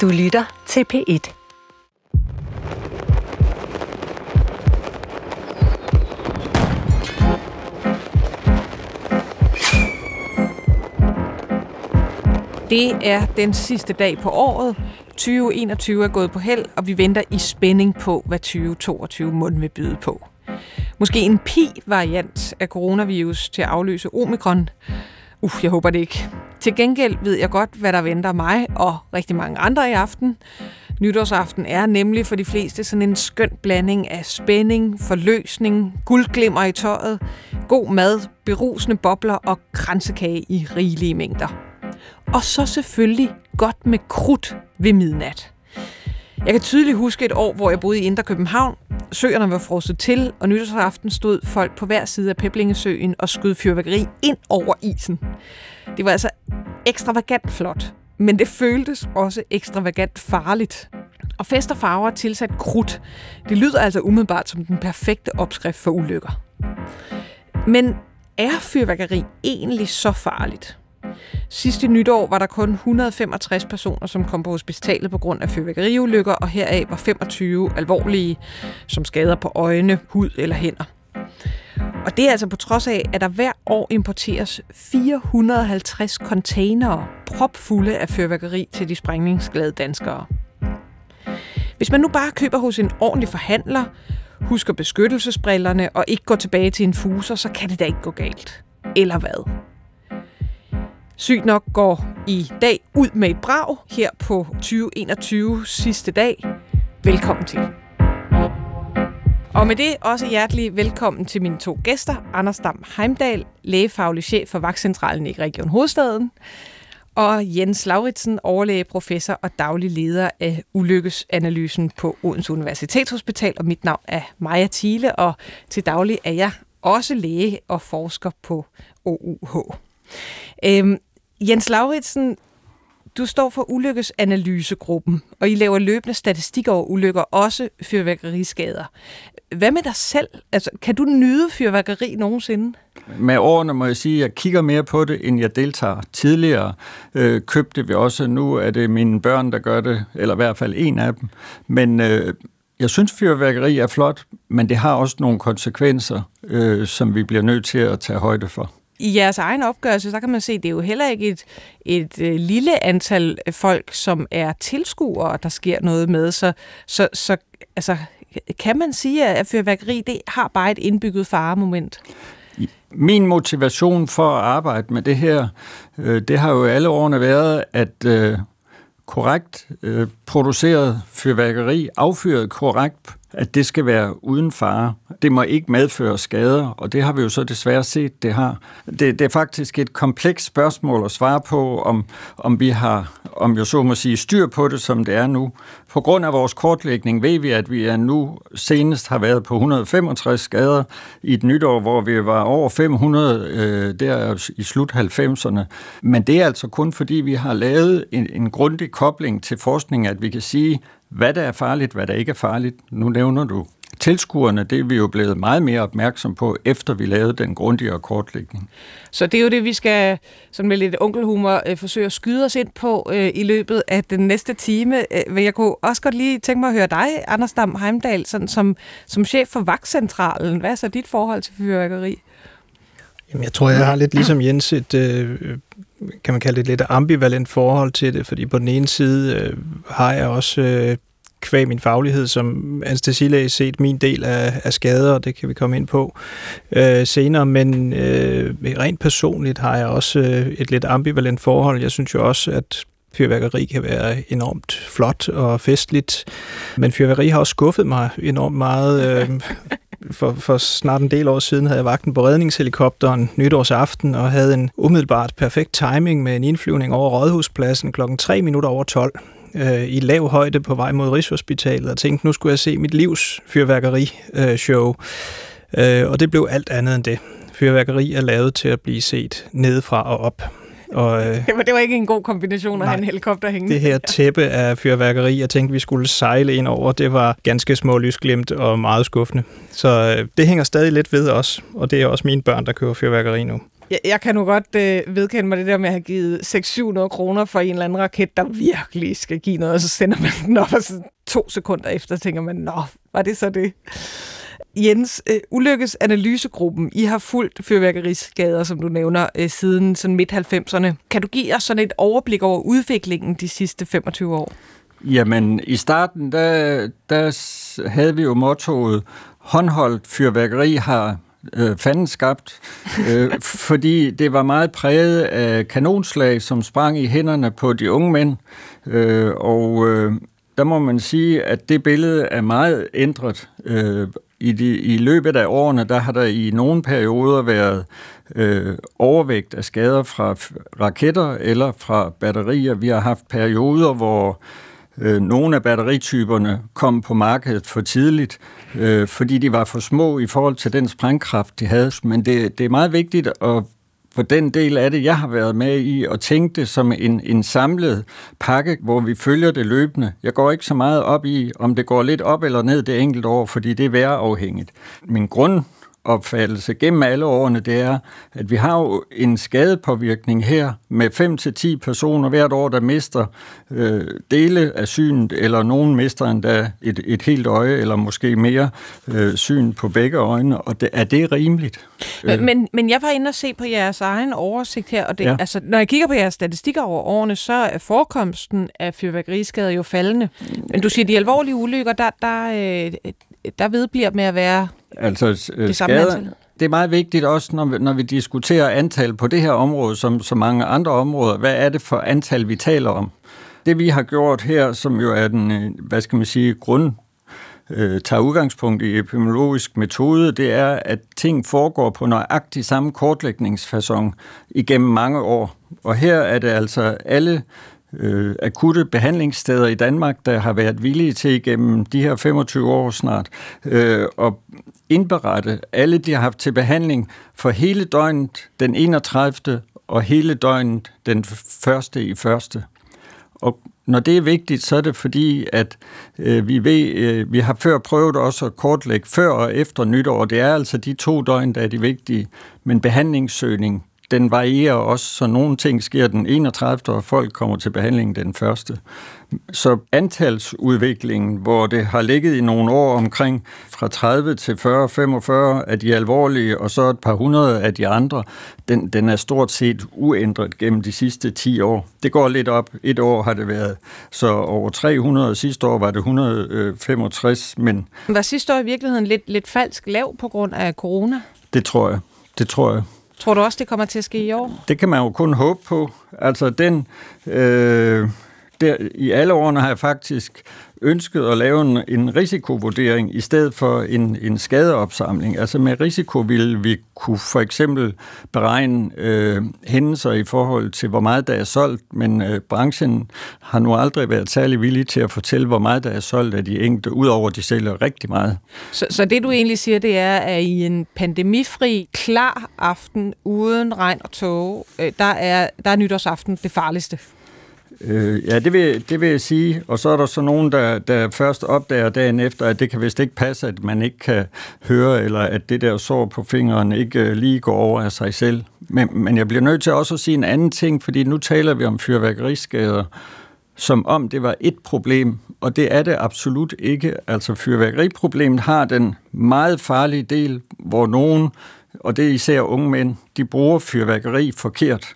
Du lytter til P1. Det er den sidste dag på året. 2021 er gået på held, og vi venter i spænding på, hvad 2022 mund vil byde på. Måske en pi-variant af coronavirus til at afløse omikron. Uh, jeg håber det ikke. Til gengæld ved jeg godt, hvad der venter mig og rigtig mange andre i aften. Nytårsaften er nemlig for de fleste sådan en skøn blanding af spænding, forløsning, guldglimmer i tøjet, god mad, berusende bobler og kransekage i rigelige mængder. Og så selvfølgelig godt med krudt ved midnat. Jeg kan tydeligt huske et år, hvor jeg boede i Indre København. Søerne var frosset til, og nytårsaften stod folk på hver side af Peblingesøen og skød fyrværkeri ind over isen. Det var altså ekstravagant flot, men det føltes også ekstravagant farligt. Og fest og farver tilsat krudt, det lyder altså umiddelbart som den perfekte opskrift for ulykker. Men er fyrværkeri egentlig så farligt? Sidste nytår var der kun 165 personer, som kom på hospitalet på grund af fyrværkeriulykker, og heraf var 25 alvorlige, som skader på øjne, hud eller hænder. Og det er altså på trods af, at der hver år importeres 450 containere propfulde af fyrværkeri til de sprængningsglade danskere. Hvis man nu bare køber hos en ordentlig forhandler, husker beskyttelsesbrillerne og ikke går tilbage til en fuser, så kan det da ikke gå galt. Eller hvad? Sygt nok går i dag ud med et brag her på 2021 sidste dag. Velkommen til. Og med det også hjertelig velkommen til mine to gæster, Anders Dam Heimdal, lægefaglig chef for Vagtcentralen i Region Hovedstaden, og Jens Lauritsen, overlæge, professor og daglig leder af ulykkesanalysen på Odense Universitetshospital. Og mit navn er Maja Thiele, og til daglig er jeg også læge og forsker på OUH. Øhm, Jens Lauritsen, du står for ulykkesanalysegruppen, og I laver løbende statistik over ulykker, også fyrværkeriskader. Hvad med dig selv? Altså, kan du nyde fyrværkeri nogensinde? Med årene må jeg sige, at jeg kigger mere på det, end jeg deltager. Tidligere øh, købte vi også, nu er det mine børn, der gør det, eller i hvert fald en af dem. Men øh, jeg synes, fyrværkeri er flot, men det har også nogle konsekvenser, øh, som vi bliver nødt til at tage højde for i jeres egen opgørelse, så kan man se, at det er jo heller ikke et, et øh, lille antal folk, som er tilskuere, der sker noget med. Så, så, så altså, kan man sige, at fyrværkeri det har bare et indbygget faremoment? Min motivation for at arbejde med det her, øh, det har jo alle årene været, at øh, korrekt øh, produceret fyrværkeri, affyret korrekt at det skal være uden fare. Det må ikke medføre skader, og det har vi jo så desværre set, det har. Det, det er faktisk et komplekst spørgsmål at svare på, om, om vi har, om jeg så må sige, styr på det, som det er nu. På grund af vores kortlægning ved vi, at vi er nu senest har været på 165 skader i et nytår, hvor vi var over 500 øh, der i slut 90'erne. Men det er altså kun fordi, vi har lavet en, en grundig kobling til forskning, at vi kan sige, hvad der er farligt, hvad der ikke er farligt. Nu nævner du tilskuerne, det er vi jo blevet meget mere opmærksom på, efter vi lavede den grundigere kortlægning. Så det er jo det, vi skal sådan med lidt onkelhumor øh, forsøge at skyde os ind på øh, i løbet af den næste time. Øh, jeg kunne også godt lige tænke mig at høre dig, Anders Dam Heimdal, sådan som, som chef for Vagtcentralen. Hvad er så dit forhold til fyrværkeri? Jamen, jeg tror, jeg har lidt ligesom Jens et, øh, kan man kalde det et lidt ambivalent forhold til det, fordi på den ene side øh, har jeg også øh, kvæg min faglighed som anestesilæge set min del af, af skader, og det kan vi komme ind på øh, senere, men øh, rent personligt har jeg også øh, et lidt ambivalent forhold. Jeg synes jo også, at fyrværkeri kan være enormt flot og festligt, men fyrværkeri har også skuffet mig enormt meget. Øh, for, for snart en del år siden havde jeg vagten på redningshelikopteren nytårsaften og havde en umiddelbart perfekt timing med en indflyvning over Rådhuspladsen klokken 3 minutter over 12 øh, i lav højde på vej mod Rigshospitalet og tænkte, nu skulle jeg se mit livs fyrværkeri-show. Øh, og det blev alt andet end det. Fyrværkeri er lavet til at blive set nedefra og op. Og, øh, det, var, det var ikke en god kombination at nej, have en helikopter hængende. Det her tæppe af fyrværkeri, jeg tænkte, vi skulle sejle ind over, det var ganske små lysglimt og meget skuffende. Så øh, det hænger stadig lidt ved os, og det er også mine børn, der køber fyrværkeri nu. Jeg, jeg kan nu godt øh, vedkende mig det der med at have givet 600-700 kroner for en eller anden raket, der virkelig skal give noget, og så sender man den op, og så to sekunder efter tænker man, nå, var det så det? Jens, øh, Ulykkes Analysegruppen, I har fulgt fyrværkeriskader, som du nævner, øh, siden sådan midt-90'erne. Kan du give os sådan et overblik over udviklingen de sidste 25 år? Jamen, i starten, der, der havde vi jo mottoet, håndholdt fyrværkeri har øh, fanden skabt, øh, fordi det var meget præget af kanonslag, som sprang i hænderne på de unge mænd, øh, og øh, der må man sige, at det billede er meget ændret. Øh, i, de, I løbet af årene, der har der i nogle perioder været øh, overvægt af skader fra raketter eller fra batterier. Vi har haft perioder, hvor øh, nogle af batterityperne kom på markedet for tidligt, øh, fordi de var for små i forhold til den sprængkraft, de havde. Men det, det er meget vigtigt at for den del af det, jeg har været med i, og tænke det som en, en samlet pakke, hvor vi følger det løbende. Jeg går ikke så meget op i, om det går lidt op eller ned det enkelte år, fordi det er værafhængigt. Min grund opfattelse gennem alle årene, det er, at vi har jo en skadepåvirkning her med 5-10 personer hvert år, der mister øh, dele af synet, eller nogen mister endda et, et helt øje, eller måske mere øh, syn på begge øjne, og det, er det rimeligt? Men, men, men jeg var inde og se på jeres egen oversigt her, og det, ja. altså, når jeg kigger på jeres statistikker over årene, så er forekomsten af fyrværkeriskader jo faldende. Men du siger, de alvorlige ulykker, der, der, øh, der vedbliver med at være Altså, øh, det samme skader, det er meget vigtigt også, når vi, når vi diskuterer antal på det her område, som så mange andre områder. Hvad er det for antal, vi taler om? Det vi har gjort her, som jo er den, øh, hvad skal man sige, grund, øh, tager udgangspunkt i epidemiologisk metode, det er, at ting foregår på nøjagtig samme kortlægningsfasong igennem mange år. Og her er det altså alle øh, akutte behandlingssteder i Danmark, der har været villige til igennem de her 25 år snart øh, at indberette alle, de har haft til behandling for hele døgnet den 31. og hele døgnet den første i første. Og når det er vigtigt, så er det fordi, at øh, vi ved, øh, vi har før prøvet også at kortlægge før og efter nytår. Det er altså de to døgn, der er de vigtige. Men behandlingssøgning, den varierer også, så nogle ting sker den 31. og folk kommer til behandling den første. Så antalsudviklingen, hvor det har ligget i nogle år omkring fra 30 til 40-45 af de alvorlige, og så et par hundrede af de andre, den, den er stort set uændret gennem de sidste 10 år. Det går lidt op. Et år har det været så over 300, sidste år var det 165, men... Var sidste år i virkeligheden lidt, lidt falsk lav på grund af corona? Det tror jeg. Det tror jeg. Tror du også, det kommer til at ske i år? Det kan man jo kun håbe på. Altså den... Øh, der, I alle årene har jeg faktisk ønsket at lave en, en risikovurdering i stedet for en, en skadeopsamling. Altså med risiko ville vi kunne for eksempel beregne øh, hændelser i forhold til, hvor meget der er solgt, men øh, branchen har nu aldrig været særlig villig til at fortælle, hvor meget der er solgt af de enkelte, udover at de sælger rigtig meget. Så, så det du egentlig siger, det er, at i en pandemifri, klar aften uden regn og tåge, øh, der, er, der er nytårsaften det farligste? Øh, ja, det vil, det vil jeg sige. Og så er der så nogen, der, der først opdager dagen efter, at det kan vist ikke passe, at man ikke kan høre, eller at det der sår på fingeren ikke øh, lige går over af sig selv. Men, men jeg bliver nødt til også at sige en anden ting, fordi nu taler vi om fyrværkeriskader, som om det var et problem, og det er det absolut ikke. Altså fyrværkeriproblemet har den meget farlige del, hvor nogen, og det er især unge mænd, de bruger fyrværkeri forkert.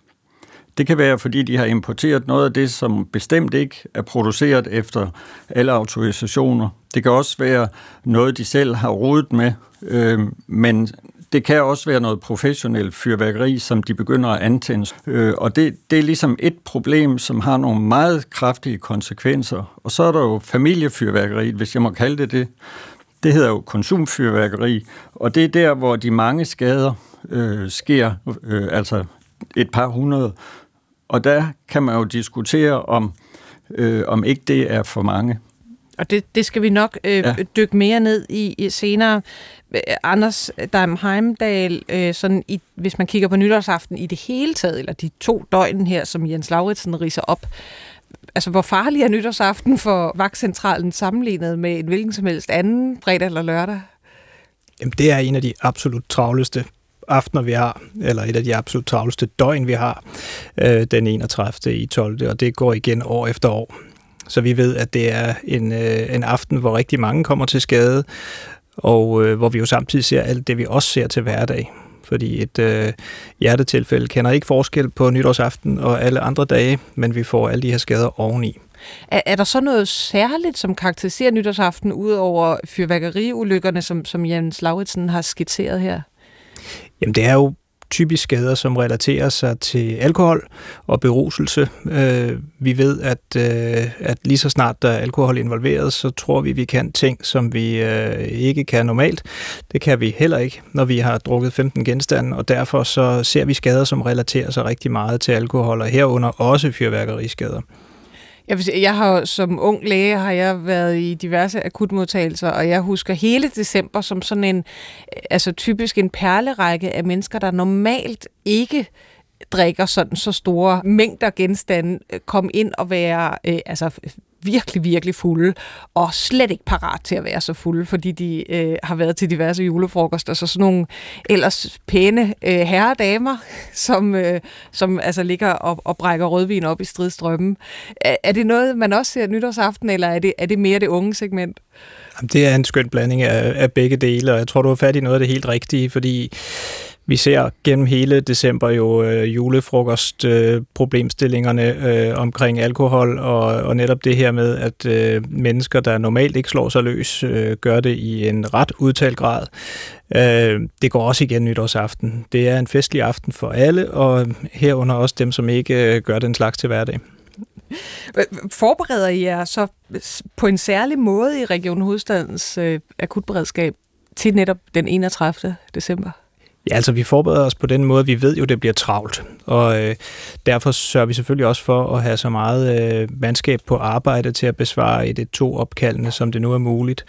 Det kan være, fordi de har importeret noget af det, som bestemt ikke er produceret efter alle autorisationer. Det kan også være noget, de selv har rodet med, øh, men det kan også være noget professionelt fyrværkeri, som de begynder at antænde. Øh, og det, det er ligesom et problem, som har nogle meget kraftige konsekvenser. Og så er der jo familiefyrværkeri, hvis jeg må kalde det det. Det hedder jo konsumfyrværkeri, og det er der, hvor de mange skader øh, sker, øh, altså et par hundrede og der kan man jo diskutere, om, øh, om ikke det er for mange. Og det, det skal vi nok øh, ja. dykke mere ned i, i senere. Øh, Anders Daim Heimdal, øh, sådan i, hvis man kigger på nytårsaften i det hele taget, eller de to døgn her, som Jens Lauritsen riser op, altså hvor farlig er nytårsaften for vagtcentralen sammenlignet med en hvilken som helst anden fredag eller lørdag? Jamen det er en af de absolut travleste aftener, vi har, eller et af de absolut travleste døgn, vi har, øh, den 31. i 12. Og det går igen år efter år. Så vi ved, at det er en, øh, en aften, hvor rigtig mange kommer til skade, og øh, hvor vi jo samtidig ser alt det, vi også ser til hverdag. Fordi et øh, hjertetilfælde kender ikke forskel på nytårsaften og alle andre dage, men vi får alle de her skader oveni. Er, er der så noget særligt, som karakteriserer nytårsaften, ud over fyrværkeriulykkerne, som, som Jens Lauritsen har skitseret her? Jamen det er jo typisk skader, som relaterer sig til alkohol og beruselse. Øh, vi ved, at, øh, at lige så snart der er alkohol involveret, så tror vi, vi kan ting, som vi øh, ikke kan normalt. Det kan vi heller ikke, når vi har drukket 15 genstande, og derfor så ser vi skader, som relaterer sig rigtig meget til alkohol, og herunder også fyrværkeriskader. Jeg, vil sige, jeg har som ung læge har jeg været i diverse akutmodtagelser, og jeg husker hele december som sådan en, altså typisk en perlerække af mennesker, der normalt ikke drikker sådan så store mængder genstande, øh, kom ind og være øh, altså virkelig, virkelig fulde, og slet ikke parat til at være så fulde, fordi de øh, har været til diverse julefrokoster, så sådan nogle ellers pæne øh, herredamer, som, øh, som altså ligger og, og brækker rødvin op i stridstrømmen. Er, er det noget, man også ser nytårsaften, eller er det, er det mere det unge segment? Det er en skøn blanding af, af begge dele, og jeg tror, du har fat i noget af det helt rigtige, fordi vi ser gennem hele december jo øh, julefrokost-problemstillingerne øh, øh, omkring alkohol, og, og netop det her med, at øh, mennesker, der normalt ikke slår sig løs, øh, gør det i en ret udtalt grad. Øh, det går også igen nytårsaften. Det er en festlig aften for alle, og herunder også dem, som ikke øh, gør den slags til hverdag. Forbereder I jer så på en særlig måde i Region Hovedstadens øh, akutberedskab til netop den 31. december? Ja, altså vi forbereder os på den måde, vi ved jo, det bliver travlt, og øh, derfor sørger vi selvfølgelig også for at have så meget øh, mandskab på arbejde til at besvare et, et to opkaldene, som det nu er muligt.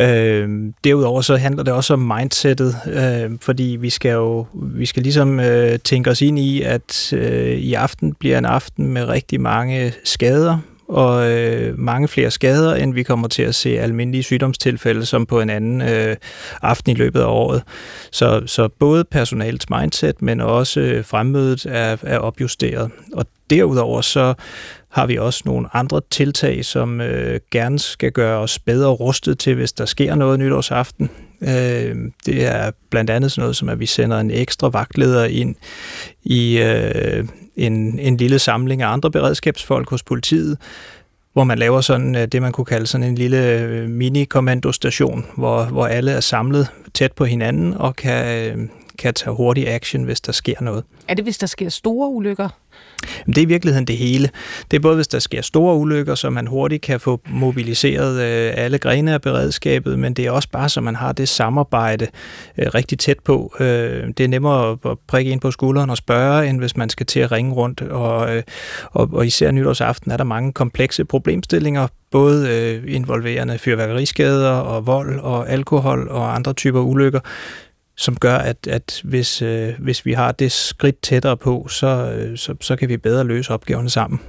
Øh, derudover så handler det også om mindsetet, øh, fordi vi skal jo vi skal ligesom øh, tænke os ind i, at øh, i aften bliver en aften med rigtig mange skader, og øh, mange flere skader, end vi kommer til at se almindelige sygdomstilfælde, som på en anden øh, aften i løbet af året. Så, så både personalets mindset, men også øh, fremmødet er, er opjusteret. Og derudover så har vi også nogle andre tiltag, som øh, gerne skal gøre os bedre rustet til, hvis der sker noget nytårsaften. Øh, det er blandt andet sådan noget som, at vi sender en ekstra vagtleder ind i øh, en, en lille samling af andre beredskabsfolk hos politiet, hvor man laver sådan øh, det, man kunne kalde sådan en lille øh, mini-kommandostation, hvor, hvor alle er samlet tæt på hinanden og kan, øh, kan tage hurtig action, hvis der sker noget. Er det, hvis der sker store ulykker? Det er i virkeligheden det hele. Det er både, hvis der sker store ulykker, så man hurtigt kan få mobiliseret øh, alle grene af beredskabet, men det er også bare, så man har det samarbejde øh, rigtig tæt på. Øh, det er nemmere at prikke ind på skulderen og spørge, end hvis man skal til at ringe rundt. Og, og, og især nytårsaften er der mange komplekse problemstillinger, både øh, involverende fyrværkeriskader og vold og alkohol og andre typer ulykker, som gør, at, at hvis, øh, hvis vi har det skridt tættere på, så, øh, så, så kan vi bedre løse opgaverne sammen.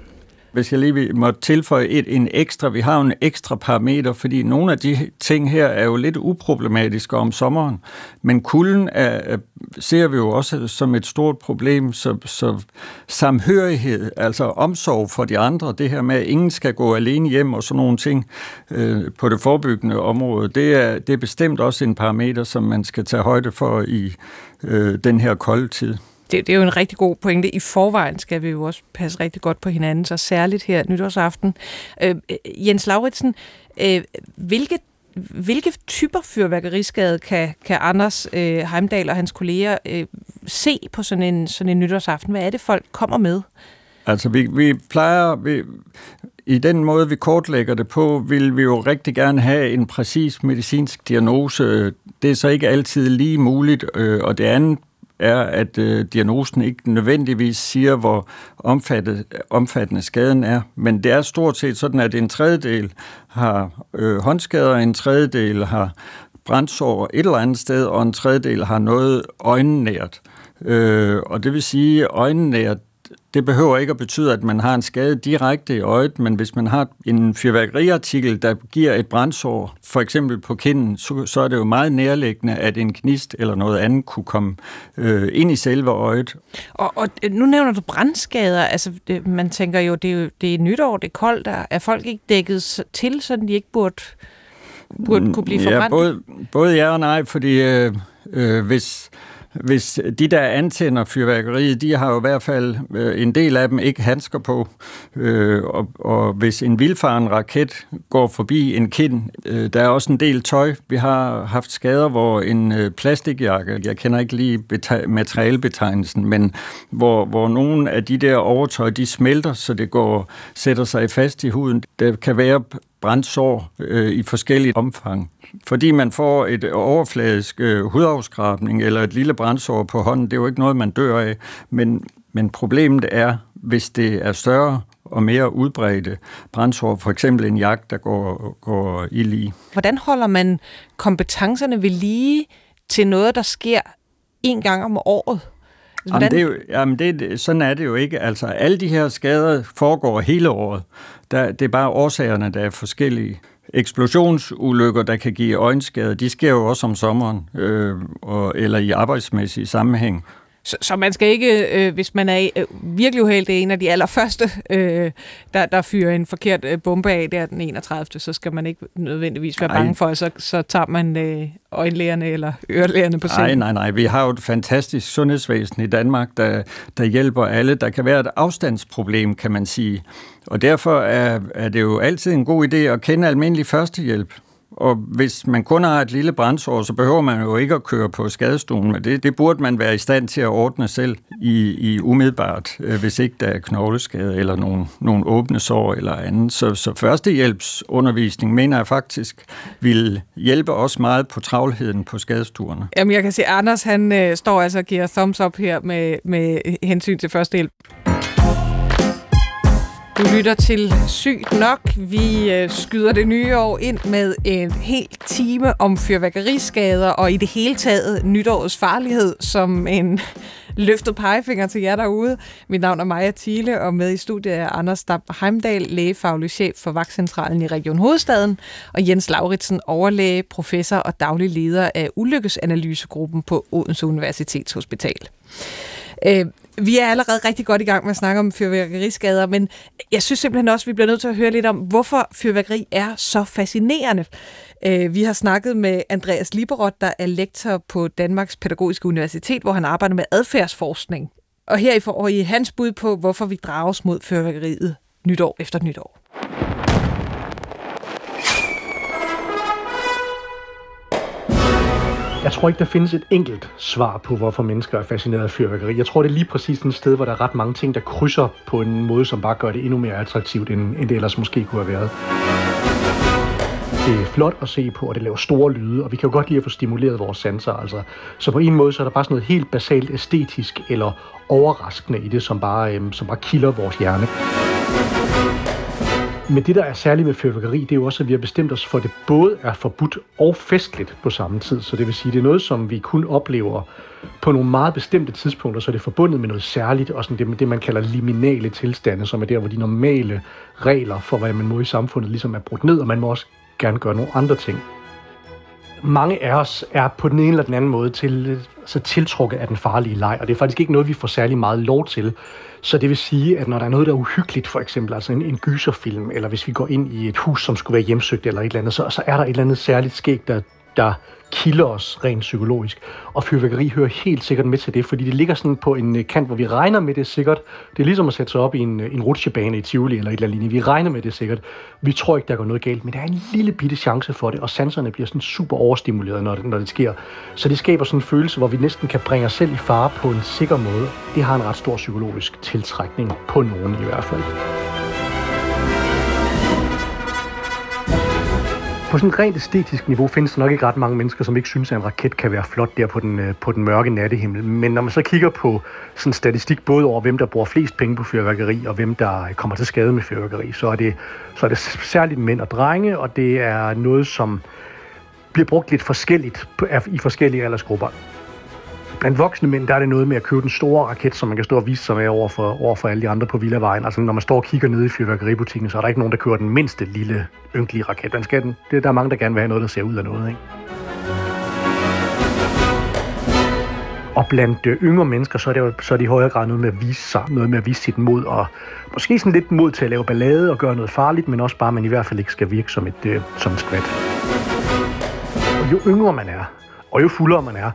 Hvis jeg lige må tilføje et, en ekstra, vi har jo en ekstra parameter, fordi nogle af de ting her er jo lidt uproblematiske om sommeren, men kulden er, ser vi jo også som et stort problem, så, så samhørighed, altså omsorg for de andre, det her med, at ingen skal gå alene hjem og sådan nogle ting øh, på det forebyggende område, det er, det er bestemt også en parameter, som man skal tage højde for i øh, den her kolde tid det, det er jo en rigtig god pointe. I forvejen skal vi jo også passe rigtig godt på hinanden, så særligt her nytårsaften. Øh, øh Jens Lauritsen, øh, hvilke hvilke typer fyrværkeriskade kan, kan Anders øh, Heimdal og hans kolleger øh, se på sådan en, sådan en nytårsaften? Hvad er det, folk kommer med? Altså, vi, vi plejer... Vi, i den måde, vi kortlægger det på, vil vi jo rigtig gerne have en præcis medicinsk diagnose. Det er så ikke altid lige muligt, øh, og det andet er, at øh, diagnosen ikke nødvendigvis siger, hvor omfattet, omfattende skaden er. Men det er stort set sådan, at en tredjedel har øh, håndskader, en tredjedel har brændsår et eller andet sted, og en tredjedel har noget øjennært. Øh, og det vil sige, at øjennært det behøver ikke at betyde, at man har en skade direkte i øjet, men hvis man har en fyrværkeriartikel, der giver et brændsår, for eksempel på kinden, så, så er det jo meget nærliggende, at en knist eller noget andet kunne komme øh, ind i selve øjet. Og, og nu nævner du brandskader. Altså, det, man tænker jo, det er, jo, det er nytår, det er koldt. Er, er folk ikke dækket til, så de ikke burde, burde kunne blive forbrændt? Ja, både, både ja og nej, fordi øh, øh, hvis hvis de der antænder fyrværkeriet, de har jo i hvert fald øh, en del af dem ikke handsker på, øh, og, og hvis en vildfaren raket går forbi en kind, øh, der er også en del tøj. Vi har haft skader, hvor en øh, plastikjakke, jeg kender ikke lige materialbetegnelsen, men hvor, hvor nogle af de der overtøj, de smelter, så det går sætter sig fast i huden. Der kan være brændsår øh, i forskellige omfang. Fordi man får et overfladisk øh, hudafskrabning eller et lille brændsår på hånden, det er jo ikke noget, man dør af. Men, men problemet er, hvis det er større og mere udbredte brændsår, for eksempel en jagt, der går, går i lige. Hvordan holder man kompetencerne ved lige til noget, der sker en gang om året? Hvordan? Jamen, det er jo, jamen det, sådan er det jo ikke. Altså, alle de her skader foregår hele året. Der, det er bare årsagerne, der er forskellige. Eksplosionsulykker, der kan give øjenskader, de sker jo også om sommeren, øh, og, eller i arbejdsmæssig sammenhæng. Så, så man skal ikke, øh, hvis man er øh, virkelig uheldig, en af de allerførste, øh, der, der fyrer en forkert øh, bombe af der den 31., så skal man ikke nødvendigvis være Ej. bange for, at så, så tager man øh, øjenlægerne eller ørelægerne på scenen. Nej, nej, nej. Vi har jo et fantastisk sundhedsvæsen i Danmark, der, der hjælper alle. Der kan være et afstandsproblem, kan man sige. Og derfor er, er det jo altid en god idé at kende almindelig førstehjælp. Og hvis man kun har et lille brændsår, så behøver man jo ikke at køre på skadestuen, men det, det burde man være i stand til at ordne selv i, i umiddelbart, øh, hvis ikke der er knogleskade eller nogle, nogle åbne sår eller andet. Så, så førstehjælpsundervisning mener jeg faktisk vil hjælpe os meget på travlheden på skadestuerne. Jamen jeg kan se, Anders han øh, står altså og giver thumbs up her med, med hensyn til førstehjælp. Du lytter til Sygt Nok. Vi øh, skyder det nye år ind med en hel time om fyrværkeriskader og i det hele taget nytårets farlighed som en løftet pegefinger til jer derude. Mit navn er Maja Thiele, og med i studiet er Anders Stab Heimdal, lægefaglig chef for Vagtcentralen i Region Hovedstaden, og Jens Lauritsen, overlæge, professor og daglig leder af Ulykkesanalysegruppen på Odense Universitetshospital. Øh, vi er allerede rigtig godt i gang med at snakke om fyrværkeriskader, men jeg synes simpelthen også, at vi bliver nødt til at høre lidt om, hvorfor fyrværkeri er så fascinerende. Øh, vi har snakket med Andreas Liberot, der er lektor på Danmarks Pædagogiske Universitet, hvor han arbejder med adfærdsforskning. Og her får I hans bud på, hvorfor vi drages mod fyrværkeriet nytår efter nytår. Jeg tror ikke, der findes et enkelt svar på, hvorfor mennesker er fascineret af fyrværkeri. Jeg tror, det er lige præcis et sted, hvor der er ret mange ting, der krydser på en måde, som bare gør det endnu mere attraktivt, end, end det ellers måske kunne have været. Det er flot at se på, og det laver store lyde, og vi kan jo godt lide at få stimuleret vores sanser. Altså. Så på en måde så er der bare sådan noget helt basalt æstetisk eller overraskende i det, som bare, øhm, som bare kilder vores hjerne. Men det, der er særligt med fyrværkeri, det er jo også, at vi har bestemt os for, at det både er forbudt og festligt på samme tid. Så det vil sige, det er noget, som vi kun oplever på nogle meget bestemte tidspunkter, så er det forbundet med noget særligt, og sådan det, det man kalder liminale tilstande, som er der, hvor de normale regler for, hvad man må i samfundet, ligesom er brudt ned, og man må også gerne gøre nogle andre ting mange af os er på den ene eller den anden måde til, så tiltrukket af den farlige leg, og det er faktisk ikke noget, vi får særlig meget lov til. Så det vil sige, at når der er noget, der er uhyggeligt, for eksempel altså en, en gyserfilm, eller hvis vi går ind i et hus, som skulle være hjemsøgt eller et eller andet, så, så er der et eller andet særligt skæg, der, der kilder os rent psykologisk. Og fyrværkeri hører helt sikkert med til det, fordi det ligger sådan på en øh, kant, hvor vi regner med det sikkert. Det er ligesom at sætte sig op i en, øh, en rutsjebane i Tivoli eller et eller andet. Vi regner med det sikkert. Vi tror ikke, der går noget galt, men der er en lille bitte chance for det, og sanserne bliver sådan super overstimuleret, når det, når det sker. Så det skaber sådan en følelse, hvor vi næsten kan bringe os selv i fare på en sikker måde. Det har en ret stor psykologisk tiltrækning på nogen i hvert fald. På sådan et rent æstetisk niveau findes der nok ikke ret mange mennesker, som ikke synes, at en raket kan være flot der på den, øh, på den mørke nattehimmel. Men når man så kigger på sådan statistik, både over hvem der bruger flest penge på fyrværkeri, og hvem der øh, kommer til skade med fyrværkeri, så er det, så er det særligt mænd og drenge, og det er noget, som bliver brugt lidt forskelligt i forskellige aldersgrupper Blandt voksne mænd, der er det noget med at købe den store raket, som man kan stå og vise sig med over for, over for alle de andre på Villavejen. Altså når man står og kigger ned i fyrværkeributikken, så er der ikke nogen, der kører den mindste lille ynkelige raket. Man skal den. Det, der er mange, der gerne vil have noget, der ser ud af noget. Ikke? Og blandt øh, yngre mennesker, så er det jo så er det i højere grad noget med at vise sig, noget med at vise sit mod, og måske sådan lidt mod til at lave ballade og gøre noget farligt, men også bare, at man i hvert fald ikke skal virke som et, øh, som et skvat. Og jo yngre man er, og jo fuldere man er,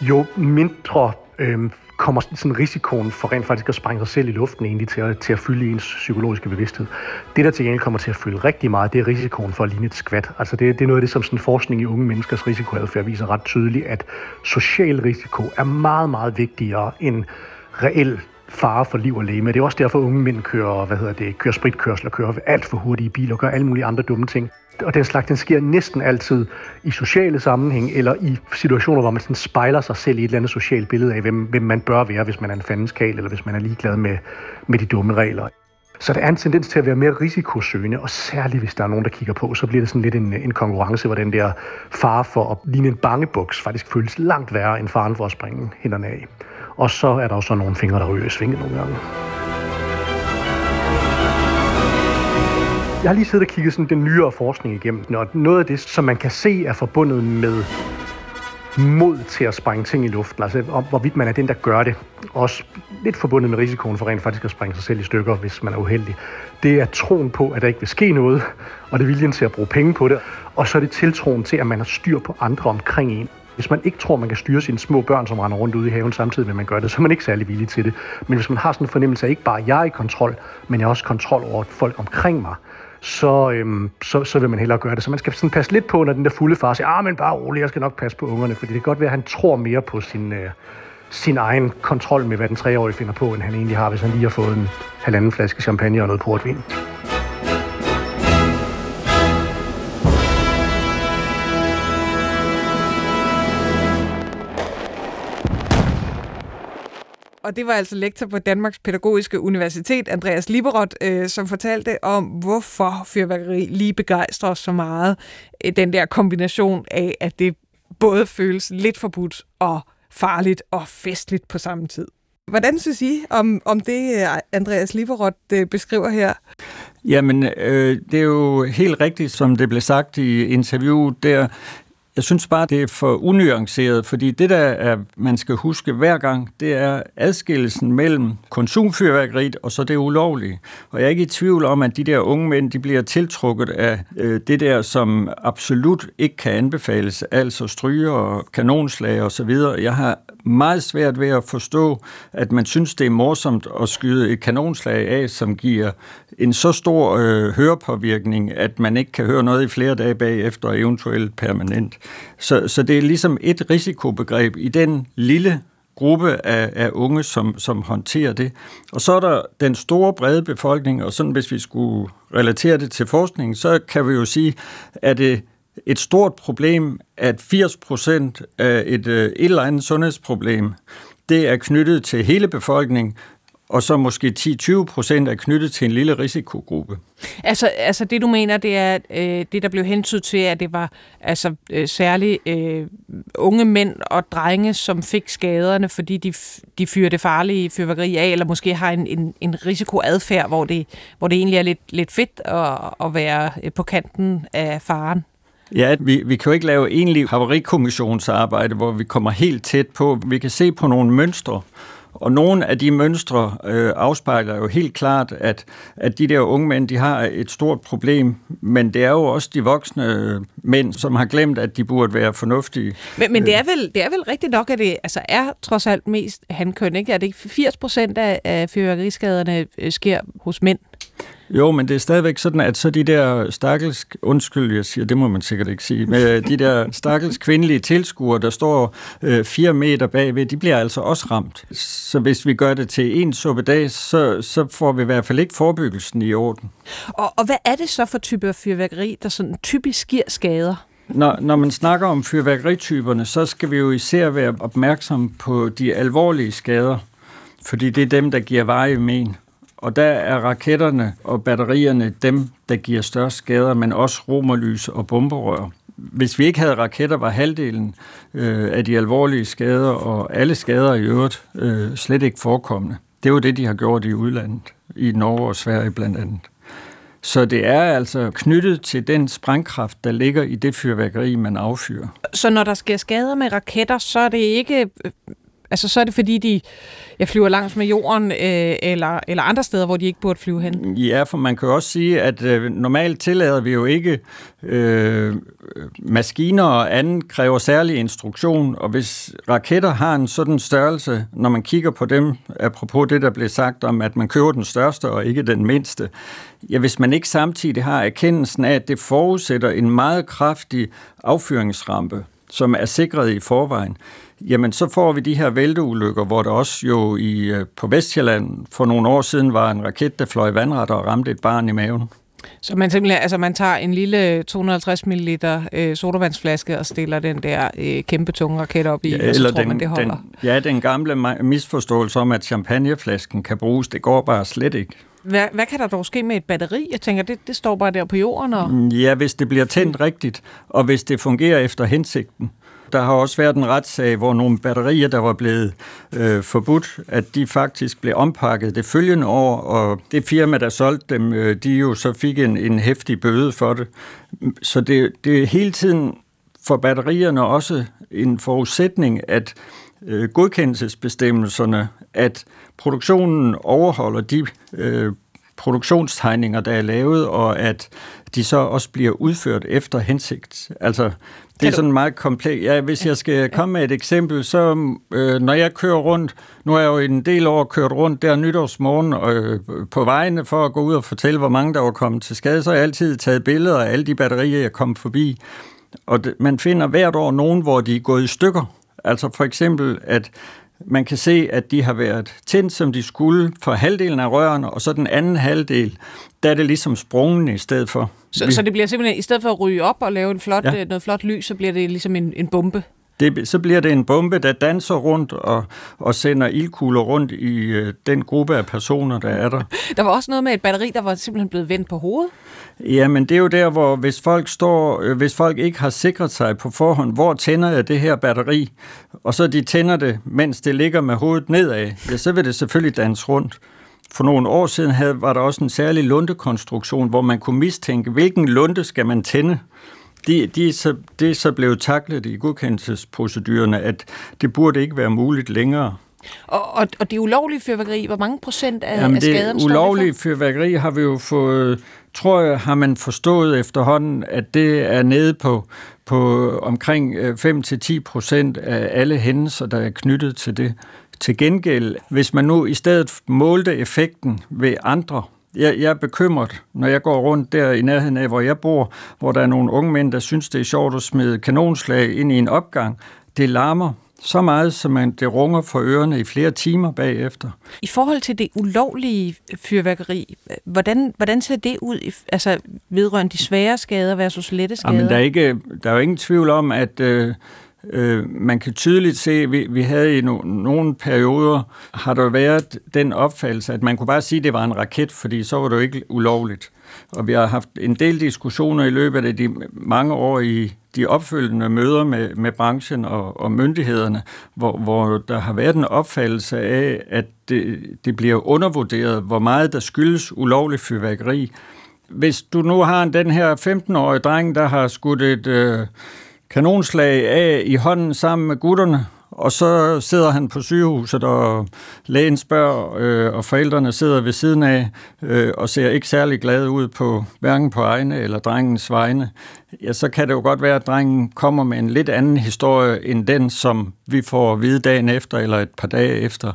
jo mindre øh, kommer sådan risikoen for rent faktisk at sprænge sig selv i luften egentlig til at, til at fylde ens psykologiske bevidsthed. Det, der til gengæld kommer til at fylde rigtig meget, det er risikoen for at ligne et skvat. Altså det, det er noget af det, som sådan forskning i unge menneskers risikoadfærd viser ret tydeligt, at social risiko er meget, meget vigtigere end reel fare for liv og læme. Det er også derfor, at unge mænd kører, hvad hedder det, kører spritkørsel og kører alt for hurtige biler og gør alle mulige andre dumme ting og den slags, den sker næsten altid i sociale sammenhæng, eller i situationer, hvor man sådan spejler sig selv i et eller andet socialt billede af, hvem, hvem man bør være, hvis man er en fandenskal, eller hvis man er ligeglad med, med de dumme regler. Så der er en tendens til at være mere risikosøgende, og særligt hvis der er nogen, der kigger på, så bliver det sådan lidt en, en konkurrence, hvor den der far for at ligne en bangebuks faktisk føles langt værre end faren for at springe hænderne af. Og så er der også nogle fingre, der ryger i svinget nogle gange. Jeg har lige siddet og kigget sådan den nyere forskning igennem, og noget af det, som man kan se er forbundet med mod til at sprænge ting i luften, altså om, hvorvidt man er den, der gør det, også lidt forbundet med risikoen for rent faktisk at sprænge sig selv i stykker, hvis man er uheldig. Det er troen på, at der ikke vil ske noget, og det er viljen til at bruge penge på det, og så er det tiltroen til, at man har styr på andre omkring en. Hvis man ikke tror, man kan styre sine små børn, som render rundt ude i haven samtidig med, at man gør det, så er man ikke særlig villig til det. Men hvis man har sådan en fornemmelse af, at ikke bare jeg er i kontrol, men jeg er også kontrol over folk omkring mig, så, øhm, så, så vil man hellere gøre det. Så man skal sådan passe lidt på, når den der fulde far siger, ah, men bare rolig, jeg skal nok passe på ungerne, fordi det kan godt være, at han tror mere på sin, øh, sin egen kontrol med, hvad den treårige finder på, end han egentlig har, hvis han lige har fået en halvanden flaske champagne og noget portvin. Og det var altså lektor på Danmarks Pædagogiske Universitet, Andreas Liberot, øh, som fortalte om, hvorfor fyrværkeri lige begejstrer os så meget. Øh, den der kombination af, at det både føles lidt forbudt og farligt og festligt på samme tid. Hvordan synes I om, om det, øh, Andreas Liberot øh, beskriver her? Jamen, øh, det er jo helt rigtigt, som det blev sagt i interviewet der. Jeg synes bare, det er for unuanceret, fordi det, der er, man skal huske hver gang, det er adskillelsen mellem konsumfyrværkeriet og så det ulovlige. Og jeg er ikke i tvivl om, at de der unge mænd, de bliver tiltrukket af øh, det der, som absolut ikke kan anbefales, altså stryger og kanonslag og så videre. Jeg har meget svært ved at forstå, at man synes, det er morsomt at skyde et kanonslag af, som giver en så stor øh, hørepåvirkning, at man ikke kan høre noget i flere dage bagefter, eventuelt permanent. Så, så det er ligesom et risikobegreb i den lille gruppe af, af unge, som, som håndterer det. Og så er der den store brede befolkning, og sådan hvis vi skulle relatere det til forskningen, så kan vi jo sige, at det et stort problem, at 80 procent af et, øh, et eller andet sundhedsproblem, det er knyttet til hele befolkningen, og så måske 10-20 procent er knyttet til en lille risikogruppe. Altså, altså det du mener, det er øh, det, der blev hentydet til, at det var altså øh, særligt øh, unge mænd og drenge, som fik skaderne, fordi de, de fyrer det farlige fyrværkeri af, eller måske har en, en, en risikoadfærd, hvor det, hvor det egentlig er lidt, lidt fedt at, at være øh, på kanten af faren. Ja, vi, vi kan jo ikke lave egentlig haverikommissionsarbejde, hvor vi kommer helt tæt på. Vi kan se på nogle mønstre, og nogle af de mønstre øh, afspejler jo helt klart, at, at de der unge mænd, de har et stort problem, men det er jo også de voksne mænd, som har glemt, at de burde være fornuftige. Men, men det, er vel, det er vel rigtigt nok, at det altså er trods alt mest hankøn, ikke? Er det ikke 80 procent af, af fyrværkeriskaderne øh, sker hos mænd? Jo, men det er stadigvæk sådan, at så de der stakkels, undskyld, jeg siger, det må man sikkert ikke sige, men øh, de der stakkels kvindelige tilskuere, der står øh, fire meter bagved, de bliver altså også ramt. Så hvis vi gør det til en suppedag, så, så får vi i hvert fald ikke forebyggelsen i orden. Og, og hvad er det så for type fyrværkeri, der sådan typisk giver skader? Når, når man snakker om fyrværkerityperne, så skal vi jo især være opmærksom på de alvorlige skader, fordi det er dem, der giver veje men. Og der er raketterne og batterierne dem, der giver størst skader, men også romerlys og bomberør. hvis vi ikke havde raketter, var halvdelen øh, af de alvorlige skader og alle skader i øvrigt øh, slet ikke forekommende. Det er jo det, de har gjort i udlandet, i Norge og Sverige blandt andet. Så det er altså knyttet til den sprængkraft, der ligger i det fyrværkeri, man affyrer. Så når der sker skader med raketter, så er det ikke øh, Altså, så er det fordi, de jeg flyver langs med jorden, øh, eller, eller andre steder, hvor de ikke burde flyve hen? Ja, for man kan også sige, at øh, normalt tillader vi jo ikke øh, maskiner og andet kræver særlig instruktion, og hvis raketter har en sådan størrelse, når man kigger på dem, apropos det, der blev sagt om, at man køber den største og ikke den mindste, ja, hvis man ikke samtidig har erkendelsen af, at det forudsætter en meget kraftig affyringsrampe, som er sikret i forvejen, jamen så får vi de her vælteulykker, hvor der også jo i, øh, på Vestjylland for nogle år siden var en raket, der fløj vandret og ramte et barn i maven. Så man simpelthen, altså man tager en lille 250 ml øh, sodavandsflaske og stiller den der øh, kæmpe tunge raket op i, ja, og så tror den, man, det holder. Den, ja, den gamle misforståelse om, at champagneflasken kan bruges, det går bare slet ikke. Hvad, hvad kan der dog ske med et batteri? Jeg tænker, det, det står bare der på jorden. Og... Mm, ja, hvis det bliver tændt rigtigt, og hvis det fungerer efter hensigten. Der har også været en retssag, hvor nogle batterier, der var blevet øh, forbudt, at de faktisk blev ompakket det følgende år, og det firma, der solgte dem, øh, de jo så fik en, en hæftig bøde for det. Så det, det er hele tiden for batterierne også en forudsætning, at øh, godkendelsesbestemmelserne, at produktionen overholder de øh, produktionstegninger, der er lavet, og at de så også bliver udført efter hensigt. Altså, det er sådan meget komplekst. Ja, hvis jeg skal komme med et eksempel, så øh, når jeg kører rundt, nu er jeg jo en del år kørt rundt der nytårsmorgen øh, på vejene for at gå ud og fortælle, hvor mange der var kommet til skade, så har jeg altid taget billeder af alle de batterier, jeg kom forbi. Og det, man finder hvert år nogen, hvor de er gået i stykker. Altså for eksempel, at man kan se, at de har været tændt, som de skulle, for halvdelen af rørene, og så den anden halvdel, der er det ligesom sprungen i stedet for. Så, så det bliver simpelthen, i stedet for at ryge op og lave en flot, ja. noget flot lys, så bliver det ligesom en, en bombe? Det, så bliver det en bombe, der danser rundt og, og sender ildkugler rundt i øh, den gruppe af personer, der er der. Der var også noget med et batteri, der var simpelthen blevet vendt på hovedet. Ja, men det er jo der, hvor hvis folk, står, øh, hvis folk ikke har sikret sig på forhånd, hvor tænder jeg det her batteri, og så de tænder det, mens det ligger med hovedet nedad, ja, så vil det selvfølgelig danse rundt. For nogle år siden havde, var der også en særlig lundekonstruktion, hvor man kunne mistænke, hvilken lunde skal man tænde de, de er så, det er så blevet taklet i godkendelsesprocedurerne, at det burde ikke være muligt længere. Og, og, og det ulovlige fyrværkeri, hvor mange procent af, Jamen, af skaderne det ulovlige fyrværkeri har vi jo fået, tror jeg, har man forstået efterhånden, at det er nede på, på omkring 5-10 øh, procent af alle hændelser, der er knyttet til det. Til gengæld, hvis man nu i stedet målte effekten ved andre jeg, jeg er bekymret, når jeg går rundt der i nærheden af, hvor jeg bor, hvor der er nogle unge mænd, der synes, det er sjovt at smide kanonslag ind i en opgang. Det larmer så meget, som man det runger for ørerne i flere timer bagefter. I forhold til det ulovlige fyrværkeri, hvordan, hvordan ser det ud, altså vedrørende de svære skader versus lette skader? Jamen, der, er ikke, der er jo ingen tvivl om, at øh, Øh, man kan tydeligt se, at vi, vi havde i no, nogle perioder, har der været den opfattelse, at man kunne bare sige, at det var en raket, fordi så var det jo ikke ulovligt. Og vi har haft en del diskussioner i løbet af de mange år i de opfølgende møder med, med branchen og, og myndighederne, hvor, hvor der har været en opfattelse af, at det, det bliver undervurderet, hvor meget der skyldes ulovlig fyrværkeri. Hvis du nu har den her 15-årige dreng, der har skudt et... Øh, kanonslag af i hånden sammen med gutterne, og så sidder han på sygehuset, og lægen spørger, øh, og forældrene sidder ved siden af, øh, og ser ikke særlig glade ud på hverken på egne eller drengens vegne. Ja, så kan det jo godt være, at drengen kommer med en lidt anden historie, end den, som vi får at vide dagen efter, eller et par dage efter,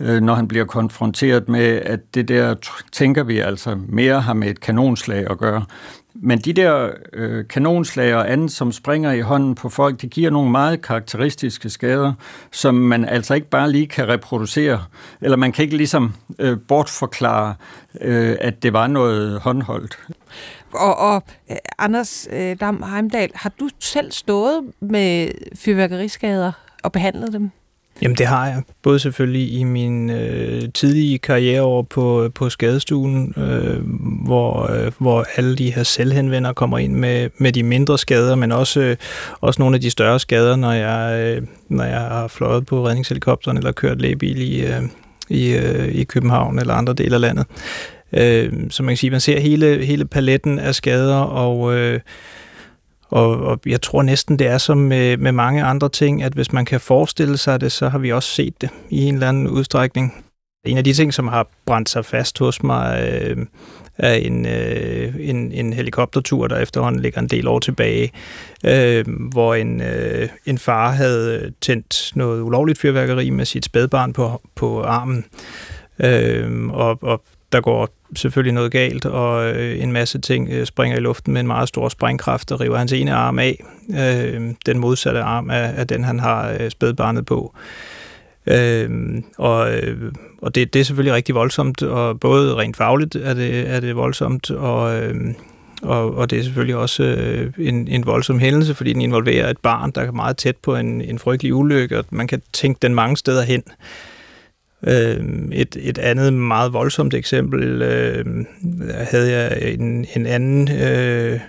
øh, når han bliver konfronteret med, at det der, tænker vi altså, mere har med et kanonslag at gøre. Men de der øh, kanonslag og andet, som springer i hånden på folk, det giver nogle meget karakteristiske skader, som man altså ikke bare lige kan reproducere, eller man kan ikke ligesom øh, bortforklare, øh, at det var noget håndholdt. Og, og øh, Anders øh, Dam Heimdal, har du selv stået med fyrværkeriskader og behandlet dem? Jamen det har jeg. Både selvfølgelig i min øh, tidlige karriere over på, på skadestuen, øh, hvor, øh, hvor alle de her selvhenvender kommer ind med, med de mindre skader, men også, øh, også nogle af de større skader, når jeg, øh, når jeg har fløjet på redningshelikopteren eller kørt lægebil i, øh, i, øh, i København eller andre dele af landet. Øh, så man kan sige, man ser hele, hele paletten af skader, og, øh, og, og jeg tror næsten, det er som med, med mange andre ting, at hvis man kan forestille sig det, så har vi også set det i en eller anden udstrækning. En af de ting, som har brændt sig fast hos mig, øh, er en, øh, en, en helikoptertur, der efterhånden ligger en del år tilbage, øh, hvor en, øh, en far havde tændt noget ulovligt fyrværkeri med sit spædbarn på, på armen. Øh, og, og der går selvfølgelig noget galt, og øh, en masse ting øh, springer i luften med en meget stor sprængkraft og river hans ene arm af. Øh, den modsatte arm af, af den, han har øh, spædbarnet på. Øh, og øh, og det, det er selvfølgelig rigtig voldsomt, og både rent fagligt er det, er det voldsomt, og, øh, og, og det er selvfølgelig også øh, en, en voldsom hændelse, fordi den involverer et barn, der er meget tæt på en, en frygtelig ulykke, og man kan tænke den mange steder hen. Øh, Øhm, et, et andet meget voldsomt eksempel øh, havde jeg en, en anden øh,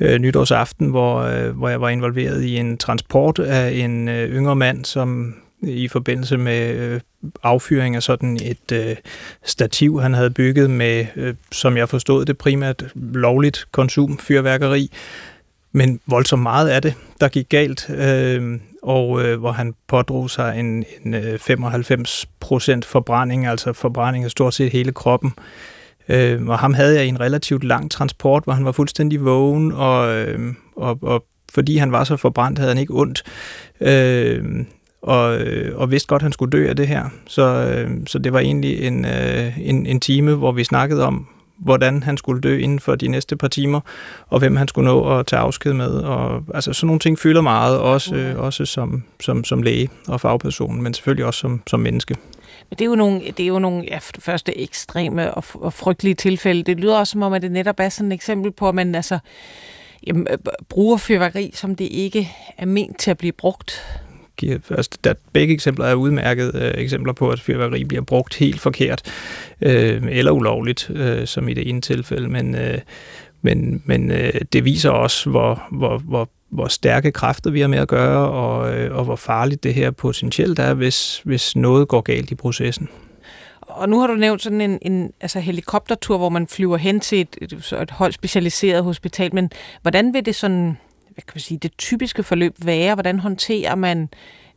øh, nytårsaften, hvor, øh, hvor jeg var involveret i en transport af en øh, yngre mand, som i forbindelse med øh, affyring af sådan et øh, stativ, han havde bygget med, øh, som jeg forstod det, primært lovligt konsum, fyrværkeri, men voldsomt meget af det, der gik galt, øh, og øh, hvor han pådrog sig en, en øh, 95 procent forbrænding, altså forbrænding af stort set hele kroppen. Øh, og ham havde jeg i en relativt lang transport, hvor han var fuldstændig vågen, og, øh, og, og fordi han var så forbrændt, havde han ikke ondt. Øh, og, øh, og vidste godt, at han skulle dø af det her. Så, øh, så det var egentlig en, øh, en, en time, hvor vi snakkede om, hvordan han skulle dø inden for de næste par timer, og hvem han skulle nå at tage afsked med. Og, altså sådan nogle ting fylder meget, også, øh, også som, som, som læge og fagperson, men selvfølgelig også som, som menneske. Men det er jo nogle, det er jo nogle ja, første ekstreme og, og frygtelige tilfælde. Det lyder også som om, at det netop er sådan et eksempel på, at man altså, jamen, bruger fyrværkeri, som det ikke er ment til at blive brugt giver, altså, der, begge eksempler er udmærket øh, eksempler på, at fyrværkeri bliver brugt helt forkert øh, eller ulovligt, øh, som i det ene tilfælde, men, øh, men, men øh, det viser også, hvor, hvor, hvor, hvor stærke kræfter vi har med at gøre, og, øh, og hvor farligt det her potentielt er, hvis, hvis noget går galt i processen. Og nu har du nævnt sådan en, en altså helikoptertur, hvor man flyver hen til et, et, et højt specialiseret hospital, men hvordan vil det sådan hvad kan man sige, det typiske forløb være? Hvordan håndterer man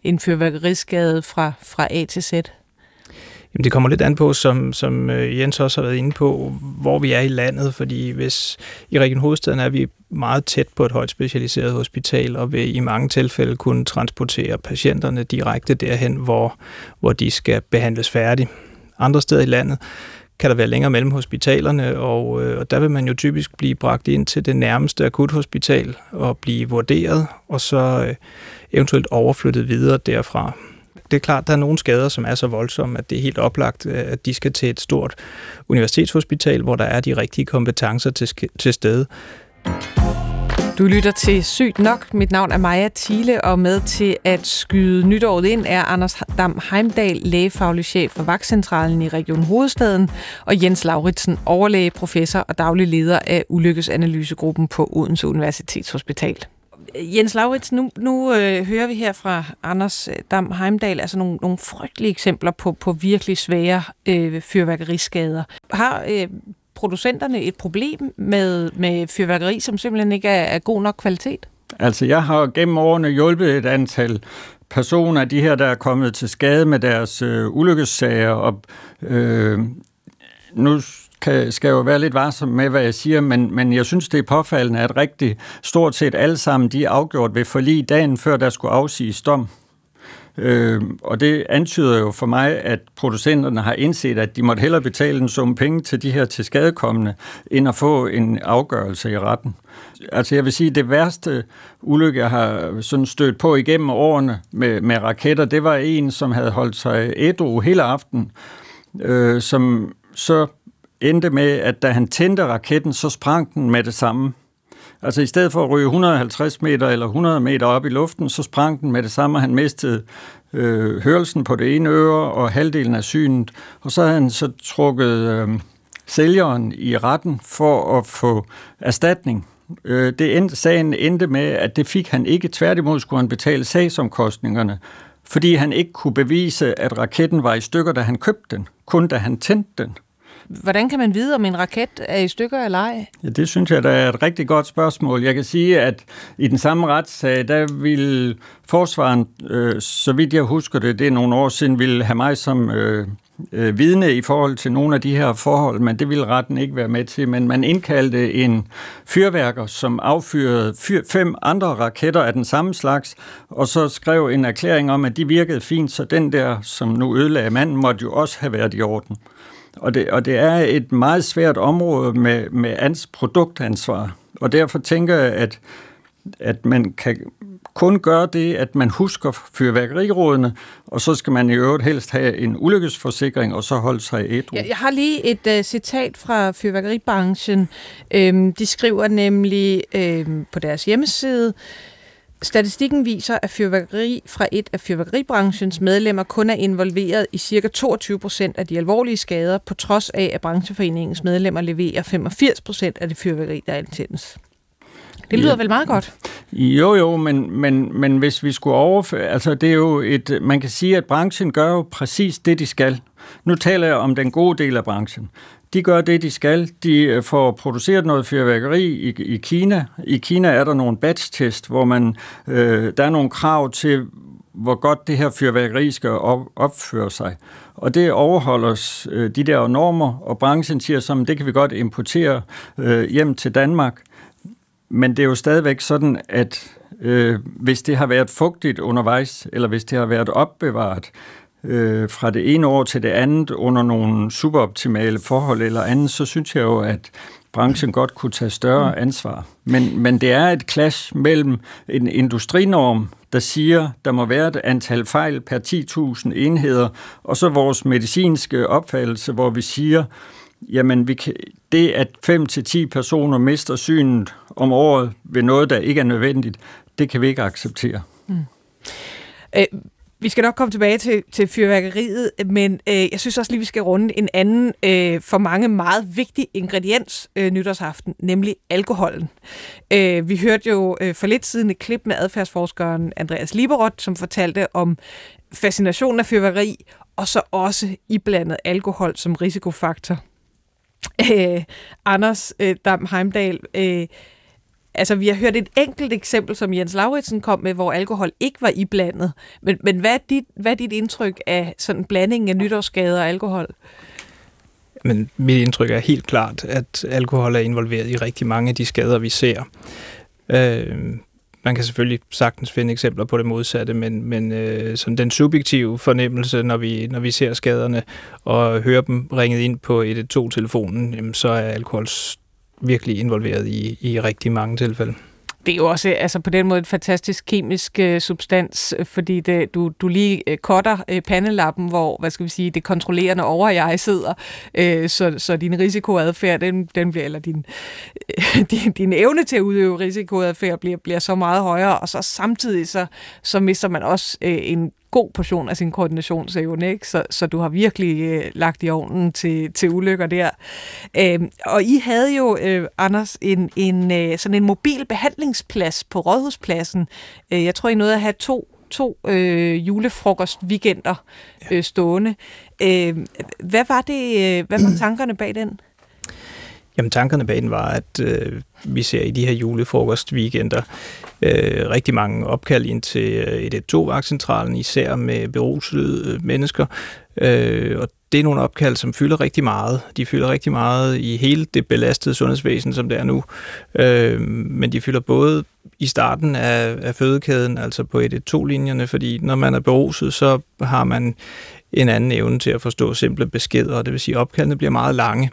en fyrværkeriskade fra, fra A til Z? Jamen, det kommer lidt an på, som, som øh, Jens også har været inde på, hvor vi er i landet, fordi hvis i Region Hovedstaden er vi meget tæt på et højt specialiseret hospital, og vil i mange tilfælde kunne transportere patienterne direkte derhen, hvor, hvor de skal behandles færdigt. Andre steder i landet kan der være længere mellem hospitalerne, og, øh, og der vil man jo typisk blive bragt ind til det nærmeste akuthospital og blive vurderet, og så øh, eventuelt overflyttet videre derfra. Det er klart, der er nogle skader, som er så voldsomme, at det er helt oplagt, øh, at de skal til et stort universitetshospital, hvor der er de rigtige kompetencer til, til stede. Du lytter til Sygt Nok. Mit navn er Maja Thiele, og med til at skyde nytåret ind er Anders Dam Heimdal, lægefaglig chef for Vagtcentralen i Region Hovedstaden, og Jens Lauritsen, overlæge, professor og daglig leder af Ulykkesanalysegruppen på Odense Universitetshospital. Jens Lauritsen, nu, nu øh, hører vi her fra Anders Dam Heimdal altså nogle, nogle frygtelige eksempler på, på virkelig svære øh, fyrværkeriskader. Har øh, producenterne et problem med, med fyrværkeri, som simpelthen ikke er, er god nok kvalitet? Altså, jeg har gennem årene hjulpet et antal personer, de her, der er kommet til skade med deres øh, ulykkessager, og øh, nu kan, skal jeg jo være lidt varsom med, hvad jeg siger, men, men jeg synes, det er påfaldende, at rigtig stort set alle sammen, de er afgjort ved forlig dagen før der skulle afsiges dom. Øh, og det antyder jo for mig, at producenterne har indset, at de måtte hellere betale en sum penge til de her tilskadekommende, end at få en afgørelse i retten. Altså jeg vil sige, at det værste ulykke, jeg har sådan stødt på igennem årene med, med raketter, det var en, som havde holdt sig ædru hele aften, øh, som så endte med, at da han tændte raketten, så sprang den med det samme. Altså i stedet for at ryge 150 meter eller 100 meter op i luften, så sprang den med det samme, han mistede øh, hørelsen på det ene øre og halvdelen af synet, og så havde han så trukket øh, sælgeren i retten for at få erstatning. Øh, det end, sagen endte med, at det fik han ikke. Tværtimod skulle han betale sagsomkostningerne, fordi han ikke kunne bevise, at raketten var i stykker, da han købte den, kun da han tændte den. Hvordan kan man vide, om en raket er i stykker eller ej? Ja, det synes jeg, der er et rigtig godt spørgsmål. Jeg kan sige, at i den samme retssag, der vil forsvaren, øh, så vidt jeg husker det, det er nogle år siden, ville have mig som øh, øh, vidne i forhold til nogle af de her forhold, men det ville retten ikke være med til. Men man indkaldte en fyrværker, som affyrede fyr, fem andre raketter af den samme slags, og så skrev en erklæring om, at de virkede fint, så den der, som nu ødelagde manden, måtte jo også have været i orden. Og det, og det er et meget svært område med, med ans produktansvar. Og derfor tænker jeg, at, at man kan kun gøre det, at man husker fyrværkerirådene, og så skal man i øvrigt helst have en ulykkesforsikring, og så holde sig et Jeg, jeg har lige et uh, citat fra fyrværkeribranchen. Øhm, de skriver nemlig øhm, på deres hjemmeside, Statistikken viser, at fyrværkeri fra et af fyrværkeribranchens medlemmer kun er involveret i ca. 22 procent af de alvorlige skader, på trods af, at brancheforeningens medlemmer leverer 85 procent af det fyrværkeri, der antændes. Det lyder ja. vel meget godt? Jo, jo, men, men, men hvis vi skulle overføre... Altså, det er jo et... Man kan sige, at branchen gør jo præcis det, de skal. Nu taler jeg om den gode del af branchen. De gør det, de skal. De øh, får produceret noget fyrværkeri i, i Kina. I Kina er der nogle batch-test, hvor man, øh, der er nogle krav til, hvor godt det her fyrværkeri skal op, opføre sig. Og det overholder øh, de der normer, og branchen siger som, det kan vi godt importere øh, hjem til Danmark. Men det er jo stadigvæk sådan, at øh, hvis det har været fugtigt undervejs, eller hvis det har været opbevaret, øh, fra det ene år til det andet under nogle superoptimale forhold eller andet, så synes jeg jo, at branchen godt kunne tage større mm. ansvar. Men, men det er et clash mellem en industrinorm, der siger, der må være et antal fejl per 10.000 enheder, og så vores medicinske opfattelse, hvor vi siger, jamen vi kan, det at 5-10 personer mister synet om året ved noget, der ikke er nødvendigt, det kan vi ikke acceptere. Mm. Øh, vi skal nok komme tilbage til, til fyrværkeriet, men øh, jeg synes også lige, vi skal runde en anden øh, for mange meget vigtig ingrediens øh, nytårsaften, nemlig alkoholen. Øh, vi hørte jo øh, for lidt siden et klip med adfærdsforskeren Andreas Liberot, som fortalte om fascinationen af fyrværkeri, og så også iblandet alkohol som risikofaktor. Øh, Anders øh, Dam Heimdal, øh, Altså, vi har hørt et enkelt eksempel, som Jens Lauritsen kom med, hvor alkohol ikke var iblandet. Men, men hvad, er dit, hvad er dit indtryk af sådan blandingen af nytårsskader og alkohol? Men mit indtryk er helt klart, at alkohol er involveret i rigtig mange af de skader, vi ser. Øh, man kan selvfølgelig sagtens finde eksempler på det modsatte, men, men øh, sådan den subjektive fornemmelse, når vi, når vi ser skaderne og hører dem ringet ind på 112-telefonen, så er alkohol virkelig involveret i, i rigtig mange tilfælde. Det er jo også altså på den måde en fantastisk kemisk øh, substans, øh, fordi det, du, du lige øh, cutter øh, pandelappen, hvor hvad skal vi sige, det kontrollerende over jeg sidder, øh, så, så din risikoadfærd, den, den bliver, eller din, øh, din, din evne til at udøve risikoadfærd bliver, bliver så meget højere, og så samtidig så, så mister man også øh, en god portion af sin koordinationsevne, ikke? Så, så du har virkelig øh, lagt i ovnen til, til ulykker der. Øh, og I havde jo, øh, Anders, en, en, øh, sådan en mobil behandlingsplads på Rådhuspladsen. Øh, jeg tror, I nåede at have to to øh, julefrokost weekender øh, stående. Øh, hvad var det? Øh, hvad var tankerne bag den? Jamen tankerne bag den var, at øh, vi ser i de her julefrokostweekender øh, rigtig mange opkald ind til øh, 112-vagtcentralen, især med berusede øh, mennesker. Øh, og det er nogle opkald, som fylder rigtig meget. De fylder rigtig meget i hele det belastede sundhedsvæsen, som det er nu. Øh, men de fylder både i starten af, af fødekæden, altså på 112-linjerne, fordi når man er beruset, så har man en anden evne til at forstå simple beskeder, og det vil sige, at opkaldene bliver meget lange.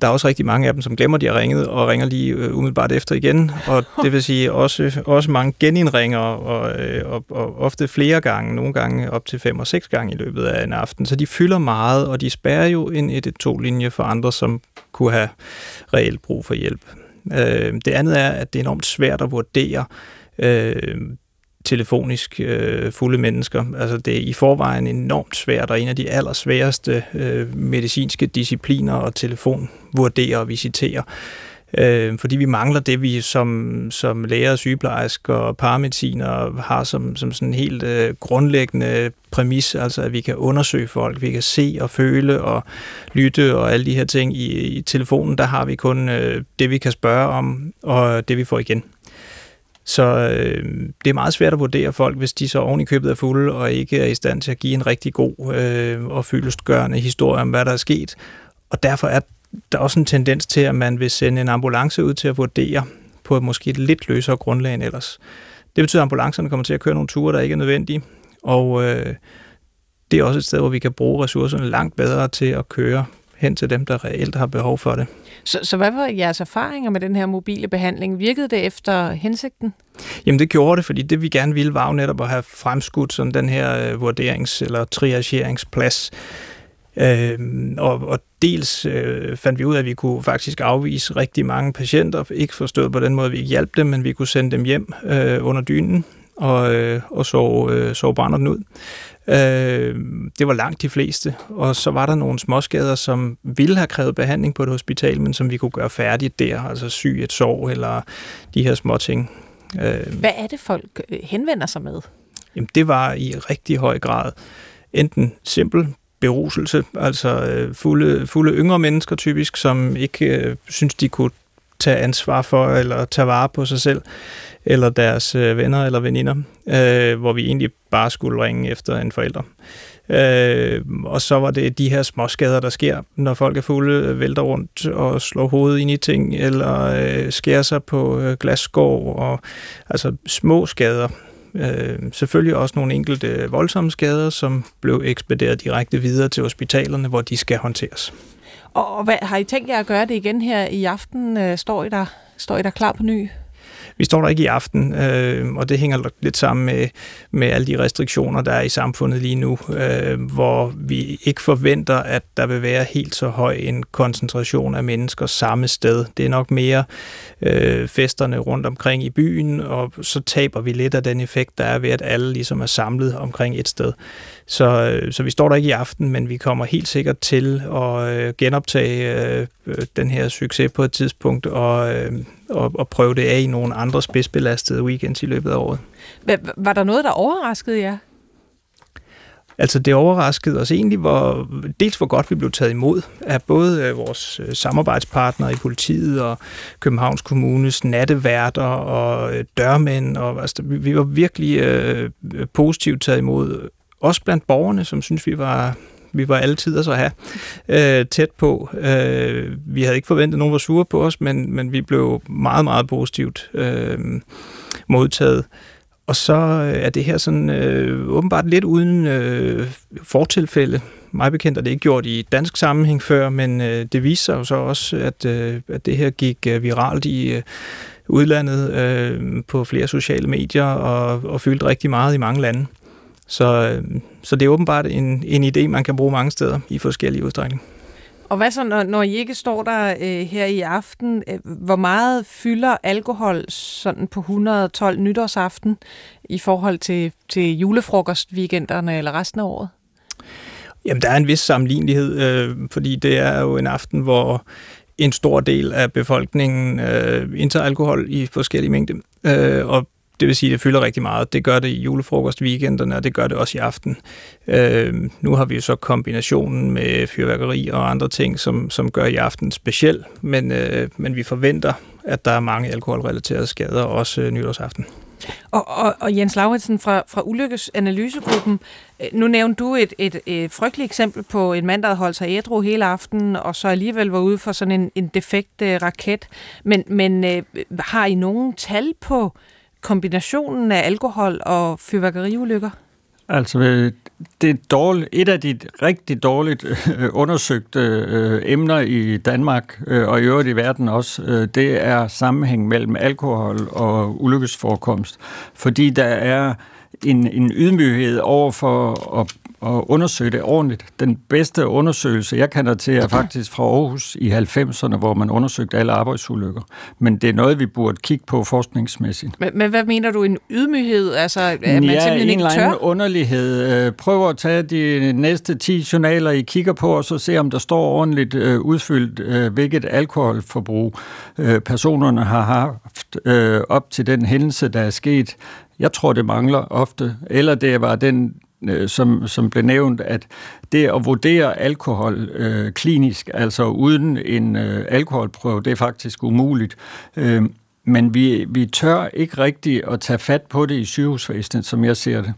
Der er også rigtig mange af dem, som glemmer, de har ringet, og ringer lige øh, umiddelbart efter igen. Og det vil sige også, også mange genindringer, og, øh, og, og ofte flere gange, nogle gange op til fem og seks gange i løbet af en aften. Så de fylder meget, og de spærrer jo en 1-2-linje for andre, som kunne have reelt brug for hjælp. Øh, det andet er, at det er enormt svært at vurdere, telefonisk øh, fulde mennesker. Altså det er i forvejen enormt svært, og en af de allersværeste øh, medicinske discipliner at telefonvurdere og visitere. Øh, fordi vi mangler det, vi som, som læger, sygeplejersker og paramediciner har som, som sådan en helt øh, grundlæggende præmis, altså at vi kan undersøge folk, vi kan se og føle og lytte og alle de her ting. I, i telefonen, der har vi kun øh, det, vi kan spørge om, og det, vi får igen. Så øh, det er meget svært at vurdere folk, hvis de så oven i købet er fulde og ikke er i stand til at give en rigtig god øh, og fyldestgørende historie om, hvad der er sket. Og derfor er der er også en tendens til, at man vil sende en ambulance ud til at vurdere på et måske et lidt løsere grundlag end ellers. Det betyder, at ambulancerne kommer til at køre nogle ture, der ikke er nødvendige, og øh, det er også et sted, hvor vi kan bruge ressourcerne langt bedre til at køre hen til dem, der reelt har behov for det. Så, så hvad var jeres erfaringer med den her mobile behandling? Virkede det efter hensigten? Jamen det gjorde det, fordi det vi gerne ville var jo netop at have fremskudt sådan den her øh, vurderings- eller triageringsplads. Øh, og, og dels øh, fandt vi ud af, at vi kunne faktisk afvise rigtig mange patienter, ikke forstået på den måde, at vi ikke hjalp dem, men vi kunne sende dem hjem øh, under dynen og, øh, og sove, øh, sove brænderen ud. Øh, det var langt de fleste, og så var der nogle småskader, som ville have krævet behandling på et hospital, men som vi kunne gøre færdigt der, altså syg et sår eller de her små ting. Øh, Hvad er det, folk øh, henvender sig med? Jamen, det var i rigtig høj grad enten simpel beruselse, altså øh, fulde, fulde yngre mennesker typisk, som ikke øh, synes, de kunne tage ansvar for eller tage vare på sig selv, eller deres øh, venner eller veninder, øh, hvor vi egentlig bare skulle ringe efter en forælder. Øh, og så var det de her små skader, der sker, når folk er fulde, vælter rundt og slår hovedet ind i ting, eller øh, skærer sig på øh, glasskår, og altså små skader, Øh, selvfølgelig også nogle enkelte voldsomme skader, som blev ekspederet direkte videre til hospitalerne, hvor de skal håndteres. Og hvad, har I tænkt jer at gøre det igen her i aften? Øh, står I der, står I der klar på ny? Vi står der ikke i aften, øh, og det hænger lidt sammen med, med alle de restriktioner, der er i samfundet lige nu, øh, hvor vi ikke forventer, at der vil være helt så høj en koncentration af mennesker samme sted. Det er nok mere øh, festerne rundt omkring i byen, og så taber vi lidt af den effekt, der er ved, at alle ligesom er samlet omkring et sted. Så, øh, så vi står der ikke i aften, men vi kommer helt sikkert til at øh, genoptage øh, den her succes på et tidspunkt og, øh, og, og prøve det af i nogle andre spidsbelastede weekends i løbet af året. Var der noget, der overraskede jer? Altså det overraskede os egentlig, hvor, dels hvor godt vi blev taget imod af både vores samarbejdspartnere i politiet og Københavns Kommunes natteværter og dørmænd. Og, altså, vi var virkelig øh, positivt taget imod, også blandt borgerne, som synes vi var vi var altid at så have øh, tæt på. Øh, vi havde ikke forventet, at nogen var sure på os, men, men vi blev meget, meget positivt øh, modtaget. Og så øh, er det her sådan øh, åbenbart lidt uden øh, fortilfælde. Mig bekendt er det ikke gjort i dansk sammenhæng før, men øh, det viser sig jo så også, at, øh, at det her gik øh, viralt i øh, udlandet øh, på flere sociale medier og, og fyldte rigtig meget i mange lande. Så, øh, så det er åbenbart en, en idé, man kan bruge mange steder i forskellige udstrækning. Og hvad så, når, når I ikke står der øh, her i aften, øh, hvor meget fylder alkohol sådan på 112 nytårsaften i forhold til, til julefrokostweekenderne eller resten af året? Jamen, der er en vis sammenlignelighed, øh, fordi det er jo en aften, hvor en stor del af befolkningen øh, indtager alkohol i forskellige mængder. Øh, og det vil sige, at det fylder rigtig meget. Det gør det i julefrokost weekenderne, og det gør det også i aften. Øh, nu har vi jo så kombinationen med fyrværkeri og andre ting, som, som gør i aften speciel, men, øh, men vi forventer, at der er mange alkoholrelaterede skader også øh, nytårsaften. Og, og, og Jens Lauritsen fra, fra Ulykkesanalysegruppen, øh, nu nævnte du et, et, et frygteligt eksempel på en mand, der havde holdt sig ædru hele aftenen, og så alligevel var ude for sådan en, en defekt øh, raket. Men, men øh, har I nogen tal på, kombinationen af alkohol og fyrværkeriulykker? Altså, øh, det er dårligt, et af de rigtig dårligt øh, undersøgte øh, emner i Danmark øh, og i øvrigt i verden også, øh, det er sammenhæng mellem alkohol og ulykkesforekomst. Fordi der er en, en ydmyghed over for at at undersøge det ordentligt. Den bedste undersøgelse, jeg kender til, er faktisk fra Aarhus i 90'erne, hvor man undersøgte alle arbejdsulykker. Men det er noget, vi burde kigge på forskningsmæssigt. Men, men hvad mener du, en ydmyghed? Altså, er man ja, simpelthen en ikke eller tør? underlighed. Øh, Prøv at tage de næste 10 journaler, I kigger på, og så se, om der står ordentligt øh, udfyldt, øh, hvilket alkoholforbrug personerne har haft op til den hændelse, der er sket. Jeg tror, det mangler ofte. Eller det var den øh, som, som blev nævnt, at det at vurdere alkohol øh, klinisk, altså uden en øh, alkoholprøve, det er faktisk umuligt. Øh, men vi, vi tør ikke rigtigt at tage fat på det i sygehusvæsenet, som jeg ser det.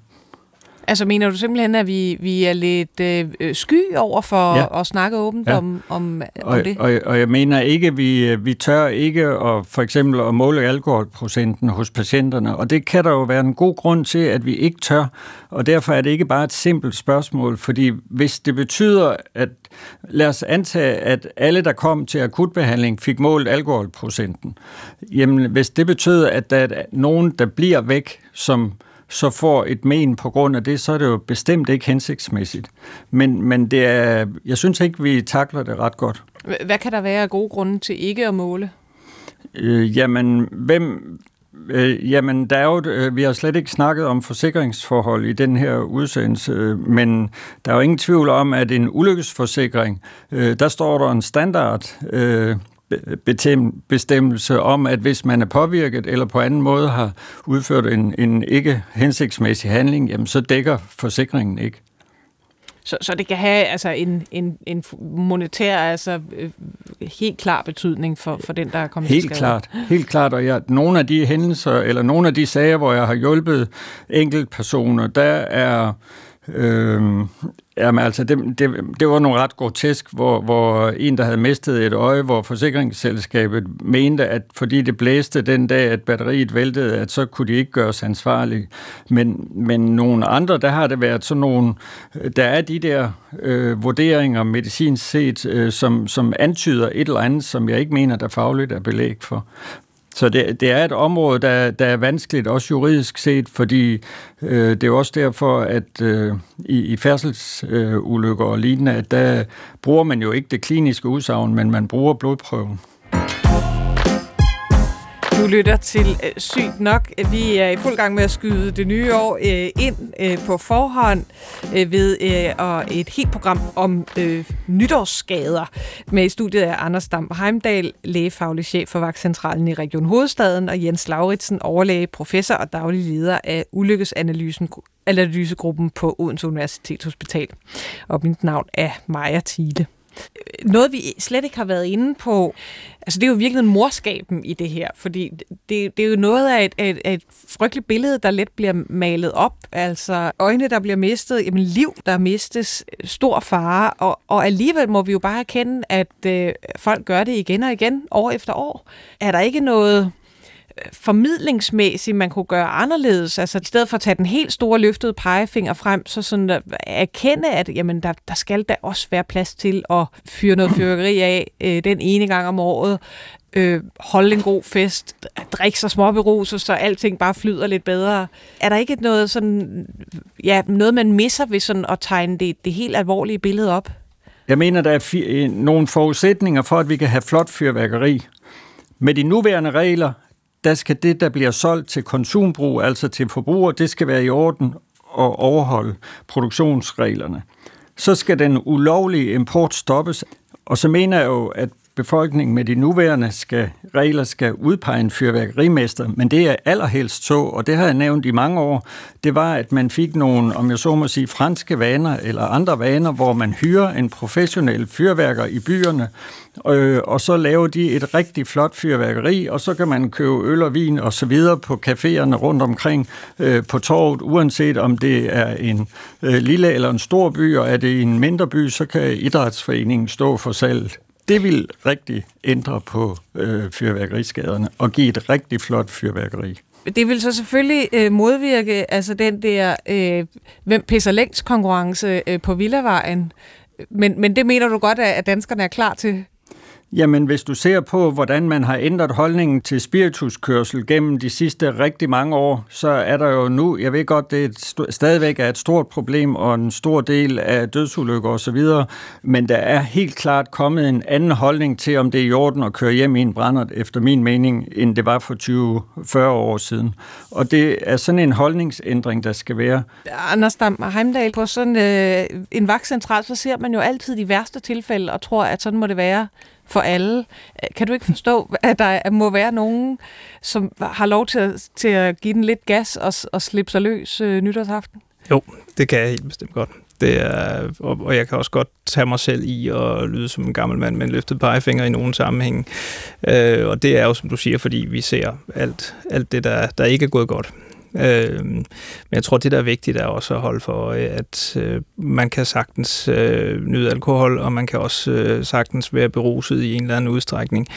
Altså mener du simpelthen, at vi, vi er lidt øh, sky over for Ja. at snakke åbent Ja. om, om, om Og, det? og, og jeg mener ikke, vi, vi tør ikke at, for eksempel at måle alkoholprocenten hos patienterne, og det kan der jo være en god grund til, at vi ikke tør, og derfor er det ikke bare et simpelt spørgsmål, fordi hvis det betyder, at lad os antage, at alle, der kom til akutbehandling, fik målt alkoholprocenten, jamen hvis det betyder, at der er nogen, der bliver væk, som så får et men på grund af det, så er det jo bestemt ikke hensigtsmæssigt. Men, men det er, jeg synes ikke, vi takler det ret godt. Hvad kan der være af gode grunde til ikke at måle? Øh, jamen, hvem... Øh, jamen, der er jo, øh, vi har slet ikke snakket om forsikringsforhold i den her udsendelse, øh, men der er jo ingen tvivl om, at en ulykkesforsikring, øh, der står der en standard øh, bestemmelse om, at hvis man er påvirket eller på anden måde har udført en, en ikke hensigtsmæssig handling, jamen så dækker forsikringen ikke. Så, så det kan have altså, en, en, en monetær, altså øh, helt klar betydning for, for den, der er kommet til Helt skade. klart, helt klart, og jeg, nogle af de hændelser, eller nogle af de sager, hvor jeg har hjulpet enkeltpersoner, der er, Øhm, jamen altså, det, det, det var nogle ret grotesk, hvor, hvor en, der havde mistet et øje, hvor forsikringsselskabet mente, at fordi det blæste den dag, at batteriet væltede, at så kunne de ikke gøres ansvarlige. Men, men nogle andre, der har det været sådan nogle, der er de der øh, vurderinger medicinsk set, øh, som, som antyder et eller andet, som jeg ikke mener, der fagligt er belæg for. Så det, det er et område, der, der er vanskeligt, også juridisk set, fordi øh, det er også derfor, at øh, i, i færdselsulykker øh, ulykker og lignende, at der bruger man jo ikke det kliniske udsagn, men man bruger blodprøven. Du lytter til øh, Sygt Nok. Vi er i fuld gang med at skyde det nye år øh, ind øh, på forhånd øh, ved øh, og et helt program om øh, nytårsskader. Med i studiet er Anders Damp Heimdal, lægefaglig chef for Vagtcentralen i Region Hovedstaden, og Jens Lauritsen, overlæge, professor og daglig leder af ulykkesanalysen analysegruppen på Odense Universitetshospital. Og mit navn er Maja Thiele. Noget, vi slet ikke har været inde på, altså det er jo virkelig morskaben i det her, fordi det, det er jo noget af et, et, et frygteligt billede, der let bliver malet op. Altså øjne, der bliver mistet, jamen liv, der mistes, stor fare, og, og alligevel må vi jo bare erkende, at øh, folk gør det igen og igen, år efter år. Er der ikke noget formidlingsmæssigt, man kunne gøre anderledes. Altså i stedet for at tage den helt store løftede pegefinger frem, så sådan at erkende, at jamen, der, der skal da også være plads til at fyre noget fyrværkeri af øh, den ene gang om året. Øh, holde en god fest, drikke sig småberuse, så alting bare flyder lidt bedre. Er der ikke noget sådan, ja, noget man misser ved sådan at tegne det, det helt alvorlige billede op? Jeg mener, der er fi- øh, nogle forudsætninger for, at vi kan have flot fyrværkeri. Med de nuværende regler, der skal det, der bliver solgt til konsumbrug, altså til forbruger, det skal være i orden og overholde produktionsreglerne. Så skal den ulovlige import stoppes, og så mener jeg jo, at befolkning med de nuværende skal, regler skal udpege en fyrværkerimester, men det er allerhelst så, og det har jeg nævnt i mange år, det var, at man fik nogle, om jeg så må sige, franske vaner eller andre vaner, hvor man hyrer en professionel fyrværker i byerne, øh, og så laver de et rigtig flot fyrværkeri, og så kan man købe øl og vin og så videre på caféerne rundt omkring øh, på torvet, uanset om det er en øh, lille eller en stor by, og er det en mindre by, så kan idrætsforeningen stå for salget. Det vil rigtig ændre på øh, fyrværkeriskaderne og give et rigtig flot fyrværkeri. Det vil så selvfølgelig øh, modvirke altså den der, øh, hvem pisser længst konkurrence øh, på Villavejen. Men, men det mener du godt, at, at danskerne er klar til? Jamen, hvis du ser på, hvordan man har ændret holdningen til spirituskørsel gennem de sidste rigtig mange år, så er der jo nu, jeg ved godt, det er et, stadigvæk er et stort problem og en stor del af dødsulykker osv., men der er helt klart kommet en anden holdning til, om det er i orden at køre hjem i en brændert, efter min mening, end det var for 20-40 år siden. Og det er sådan en holdningsændring, der skal være. Anders Dam Heimdal, på sådan øh, en vagtcentral, så ser man jo altid de værste tilfælde og tror, at sådan må det være for alle. Kan du ikke forstå, at der må være nogen, som har lov til at, til at give den lidt gas og, og slippe sig løs øh, nytårsaften? Jo, det kan jeg helt bestemt godt. Det er, og, og jeg kan også godt tage mig selv i at lyde som en gammel mand med en løftet pegefinger i nogen sammenhæng. Øh, og det er jo, som du siger, fordi vi ser alt, alt det, der, der ikke er gået godt. Øh, men jeg tror, det der er vigtigt er også at holde for, at øh, man kan sagtens øh, nyde alkohol, og man kan også øh, sagtens være beruset i en eller anden udstrækning.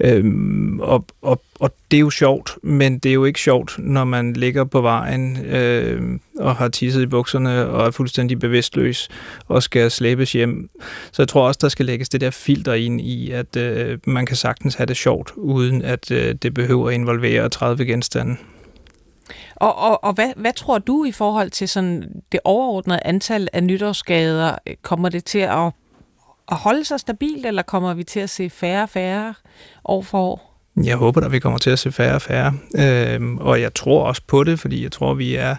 Øhm, og, og, og det er jo sjovt, men det er jo ikke sjovt, når man ligger på vejen øh, og har tisset i bukserne og er fuldstændig bevidstløs og skal slæbes hjem. Så jeg tror også, der skal lægges det der filter ind i, at øh, man kan sagtens have det sjovt, uden at øh, det behøver at involvere 30 genstande. Og, og, og hvad, hvad tror du i forhold til sådan det overordnede antal af nytårsskader? Kommer det til at, at holde sig stabilt, eller kommer vi til at se færre og færre år for år? Jeg håber, at vi kommer til at se færre og færre. Øhm, og jeg tror også på det, fordi jeg tror, vi er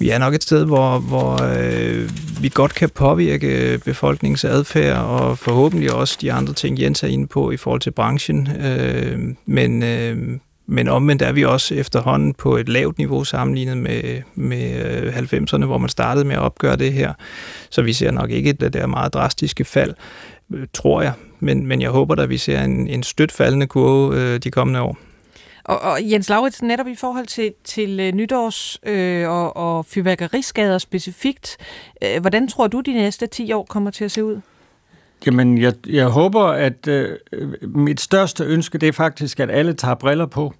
vi er nok et sted, hvor, hvor øh, vi godt kan påvirke befolkningens adfærd, og forhåbentlig også de andre ting, Jens er inde på i forhold til branchen. Øh, men, øh, men omvendt er vi også efterhånden på et lavt niveau sammenlignet med, med øh, 90'erne, hvor man startede med at opgøre det her. Så vi ser nok ikke det der meget drastiske fald, øh, tror jeg. Men, men jeg håber at vi ser en, en stødt faldende kurve øh, de kommende år. Og, og Jens Lauritsen, netop i forhold til, til øh, nytårs- øh, og, og fyrværkeriskader specifikt, øh, hvordan tror du, de næste 10 år kommer til at se ud? Jamen, jeg, jeg håber, at øh, mit største ønske, det er faktisk, at alle tager briller på.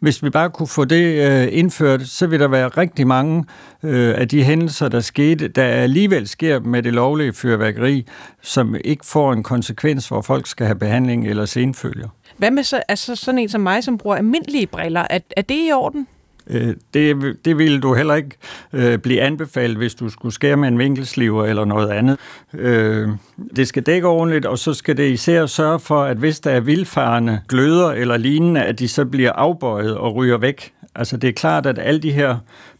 Hvis vi bare kunne få det øh, indført, så vil der være rigtig mange øh, af de hændelser, der skete, der alligevel sker med det lovlige fyrværkeri, som ikke får en konsekvens, hvor folk skal have behandling eller senfølger. Hvad med så, altså sådan en som mig, som bruger almindelige briller? Er, er det i orden? Øh, det, det ville du heller ikke øh, blive anbefalet, hvis du skulle skære med en vinkelsliver eller noget andet. Øh, det skal dække ordentligt, og så skal det især sørge for, at hvis der er vildfarende gløder eller lignende, at de så bliver afbøjet og ryger væk. Altså det er klart, at alle de her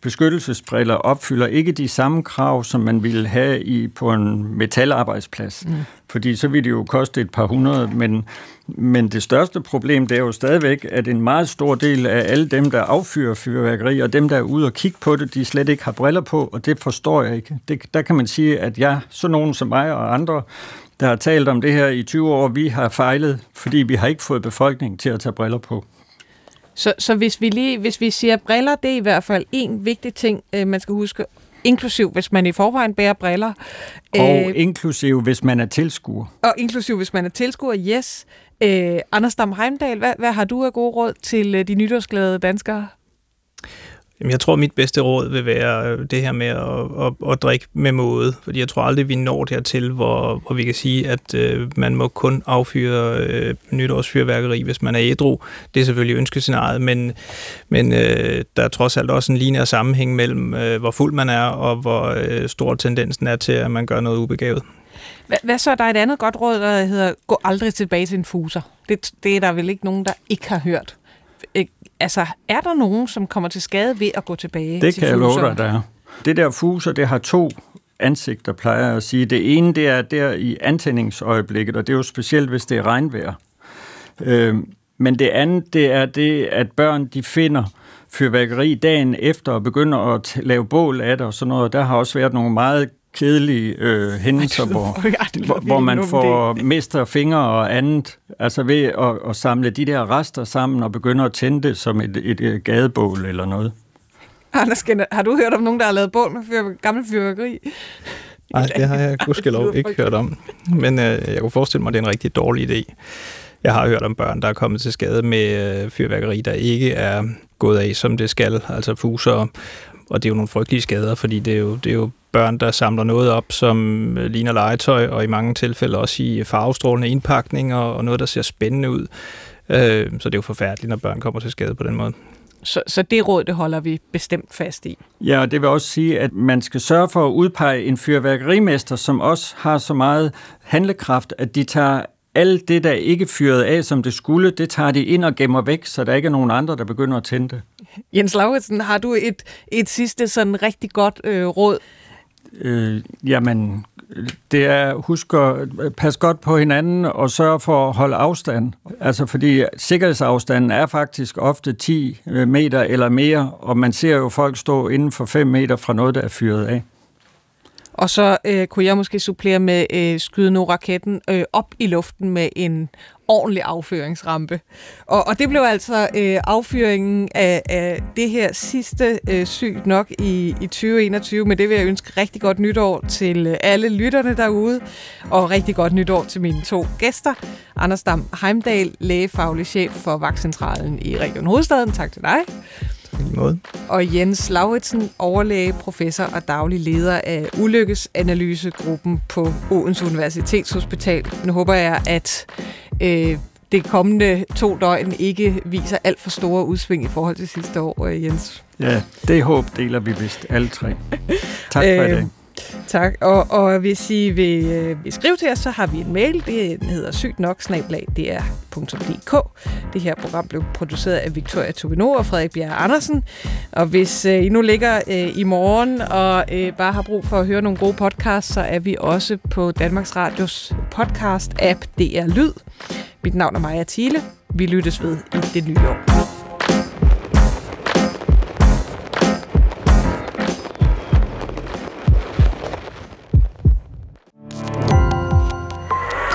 beskyttelsesbriller opfylder ikke de samme krav, som man ville have i på en metalarbejdsplads. Mm. Fordi så ville det jo koste et par hundrede, men, men det største problem, det er jo stadigvæk, at en meget stor del af alle dem, der affyrer fyrværkeri, og dem, der er ude og kigge på det, de slet ikke har briller på, og det forstår jeg ikke. Det, der kan man sige, at jeg, så nogen som mig og andre, der har talt om det her i 20 år, vi har fejlet, fordi vi har ikke fået befolkningen til at tage briller på. Så, så hvis, vi lige, hvis vi siger briller, det er i hvert fald en vigtig ting, øh, man skal huske, inklusiv hvis man i forvejen bærer briller. Og øh, inklusiv hvis man er tilskuer. Og inklusiv hvis man er tilskuer, yes. Øh, Anders Dam Heimdal, hvad, hvad har du af gode råd til øh, de nytårsglade danskere? Jeg tror, mit bedste råd vil være øh, det her med at, at, at drikke med måde, fordi jeg tror aldrig, vi når dertil, hvor, hvor vi kan sige, at øh, man må kun affyre øh, nytårsfyrværkeri, hvis man er ædru. Det er selvfølgelig ønskescenariet, men, men øh, der er trods alt også en lineær sammenhæng mellem, øh, hvor fuld man er, og hvor øh, stor tendensen er til, at man gør noget ubegavet. Hvad, hvad så? Der er et andet godt råd, der hedder, gå aldrig tilbage til en fuser. Det, det er der vel ikke nogen, der ikke har hørt altså, er der nogen, som kommer til skade ved at gå tilbage det til kan jeg love dig, der er. Det der fuser, det har to ansigter, plejer jeg at sige. Det ene, det er der i antændingsøjeblikket, og det er jo specielt, hvis det er regnvejr. Øh, men det andet, det er det, at børn, de finder fyrværkeri dagen efter og begynder at lave bål af det og sådan noget. Der har også været nogle meget kedelige øh, hændelser, Ej, hvor, hvor, hvor man får det. mister fingre og andet, altså ved at, at samle de der rester sammen og begynde at tænde det som et, et, et gadebål eller noget. Anders, har du hørt om nogen, der har lavet bål med fyr, gammel fyrværkeri? Nej, det har jeg gudskelov ikke hørt om. Men øh, jeg kunne forestille mig, at det er en rigtig dårlig idé. Jeg har hørt om børn, der er kommet til skade med øh, fyrværkeri, der ikke er gået af, som det skal, altså fuser. Og det er jo nogle frygtelige skader, fordi det er jo, det er jo børn, der samler noget op, som øh, ligner legetøj, og i mange tilfælde også i farvestrålende indpakning, og, og noget, der ser spændende ud. Øh, så det er jo forfærdeligt, når børn kommer til skade på den måde. Så, så det råd, det holder vi bestemt fast i. Ja, og det vil også sige, at man skal sørge for at udpege en fyrværkerimester, som også har så meget handlekraft, at de tager alt det, der ikke fyret af, som det skulle, det tager de ind og gemmer væk, så der ikke er nogen andre, der begynder at tænde det. Jens Lauritsen, har du et, et sidste sådan rigtig godt øh, råd? Øh, jamen, det er husk at øh, passe godt på hinanden og sørge for at holde afstand. Altså fordi sikkerhedsafstanden er faktisk ofte 10 øh, meter eller mere, og man ser jo folk stå inden for 5 meter fra noget, der er fyret af. Og så øh, kunne jeg måske supplere med øh, skyde nu raketten øh, op i luften med en ordentlig affyringsrampe. Og, og det blev altså øh, affyringen af, af det her sidste øh, sygt nok i, i 2021. Men det vil jeg ønske rigtig godt nytår til øh, alle lytterne derude, og rigtig godt nytår til mine to gæster. Anders Dam Heimdal, lægefaglig chef for Vagtcentralen i Region Hovedstaden. Tak til dig måde. Og Jens Lauritsen, overlæge, professor og daglig leder af ulykkesanalysegruppen på Odense Universitetshospital. Nu håber jeg, at øh, det kommende to døgn ikke viser alt for store udsving i forhold til sidste år, øh, Jens. Ja, det håb deler vi vist alle tre. Tak for øh, det. Tak, og, og hvis I vil, øh, vil skrive til os, så har vi en mail, det hedder sygt nok, snablag.dr.dk. Det her program blev produceret af Victoria Tobino og Frederik Bjerre Andersen. Og hvis øh, I nu ligger øh, i morgen og øh, bare har brug for at høre nogle gode podcasts, så er vi også på Danmarks Radios podcast-app DR Lyd. Mit navn er Maja Thiele. Vi lyttes ved i det nye år.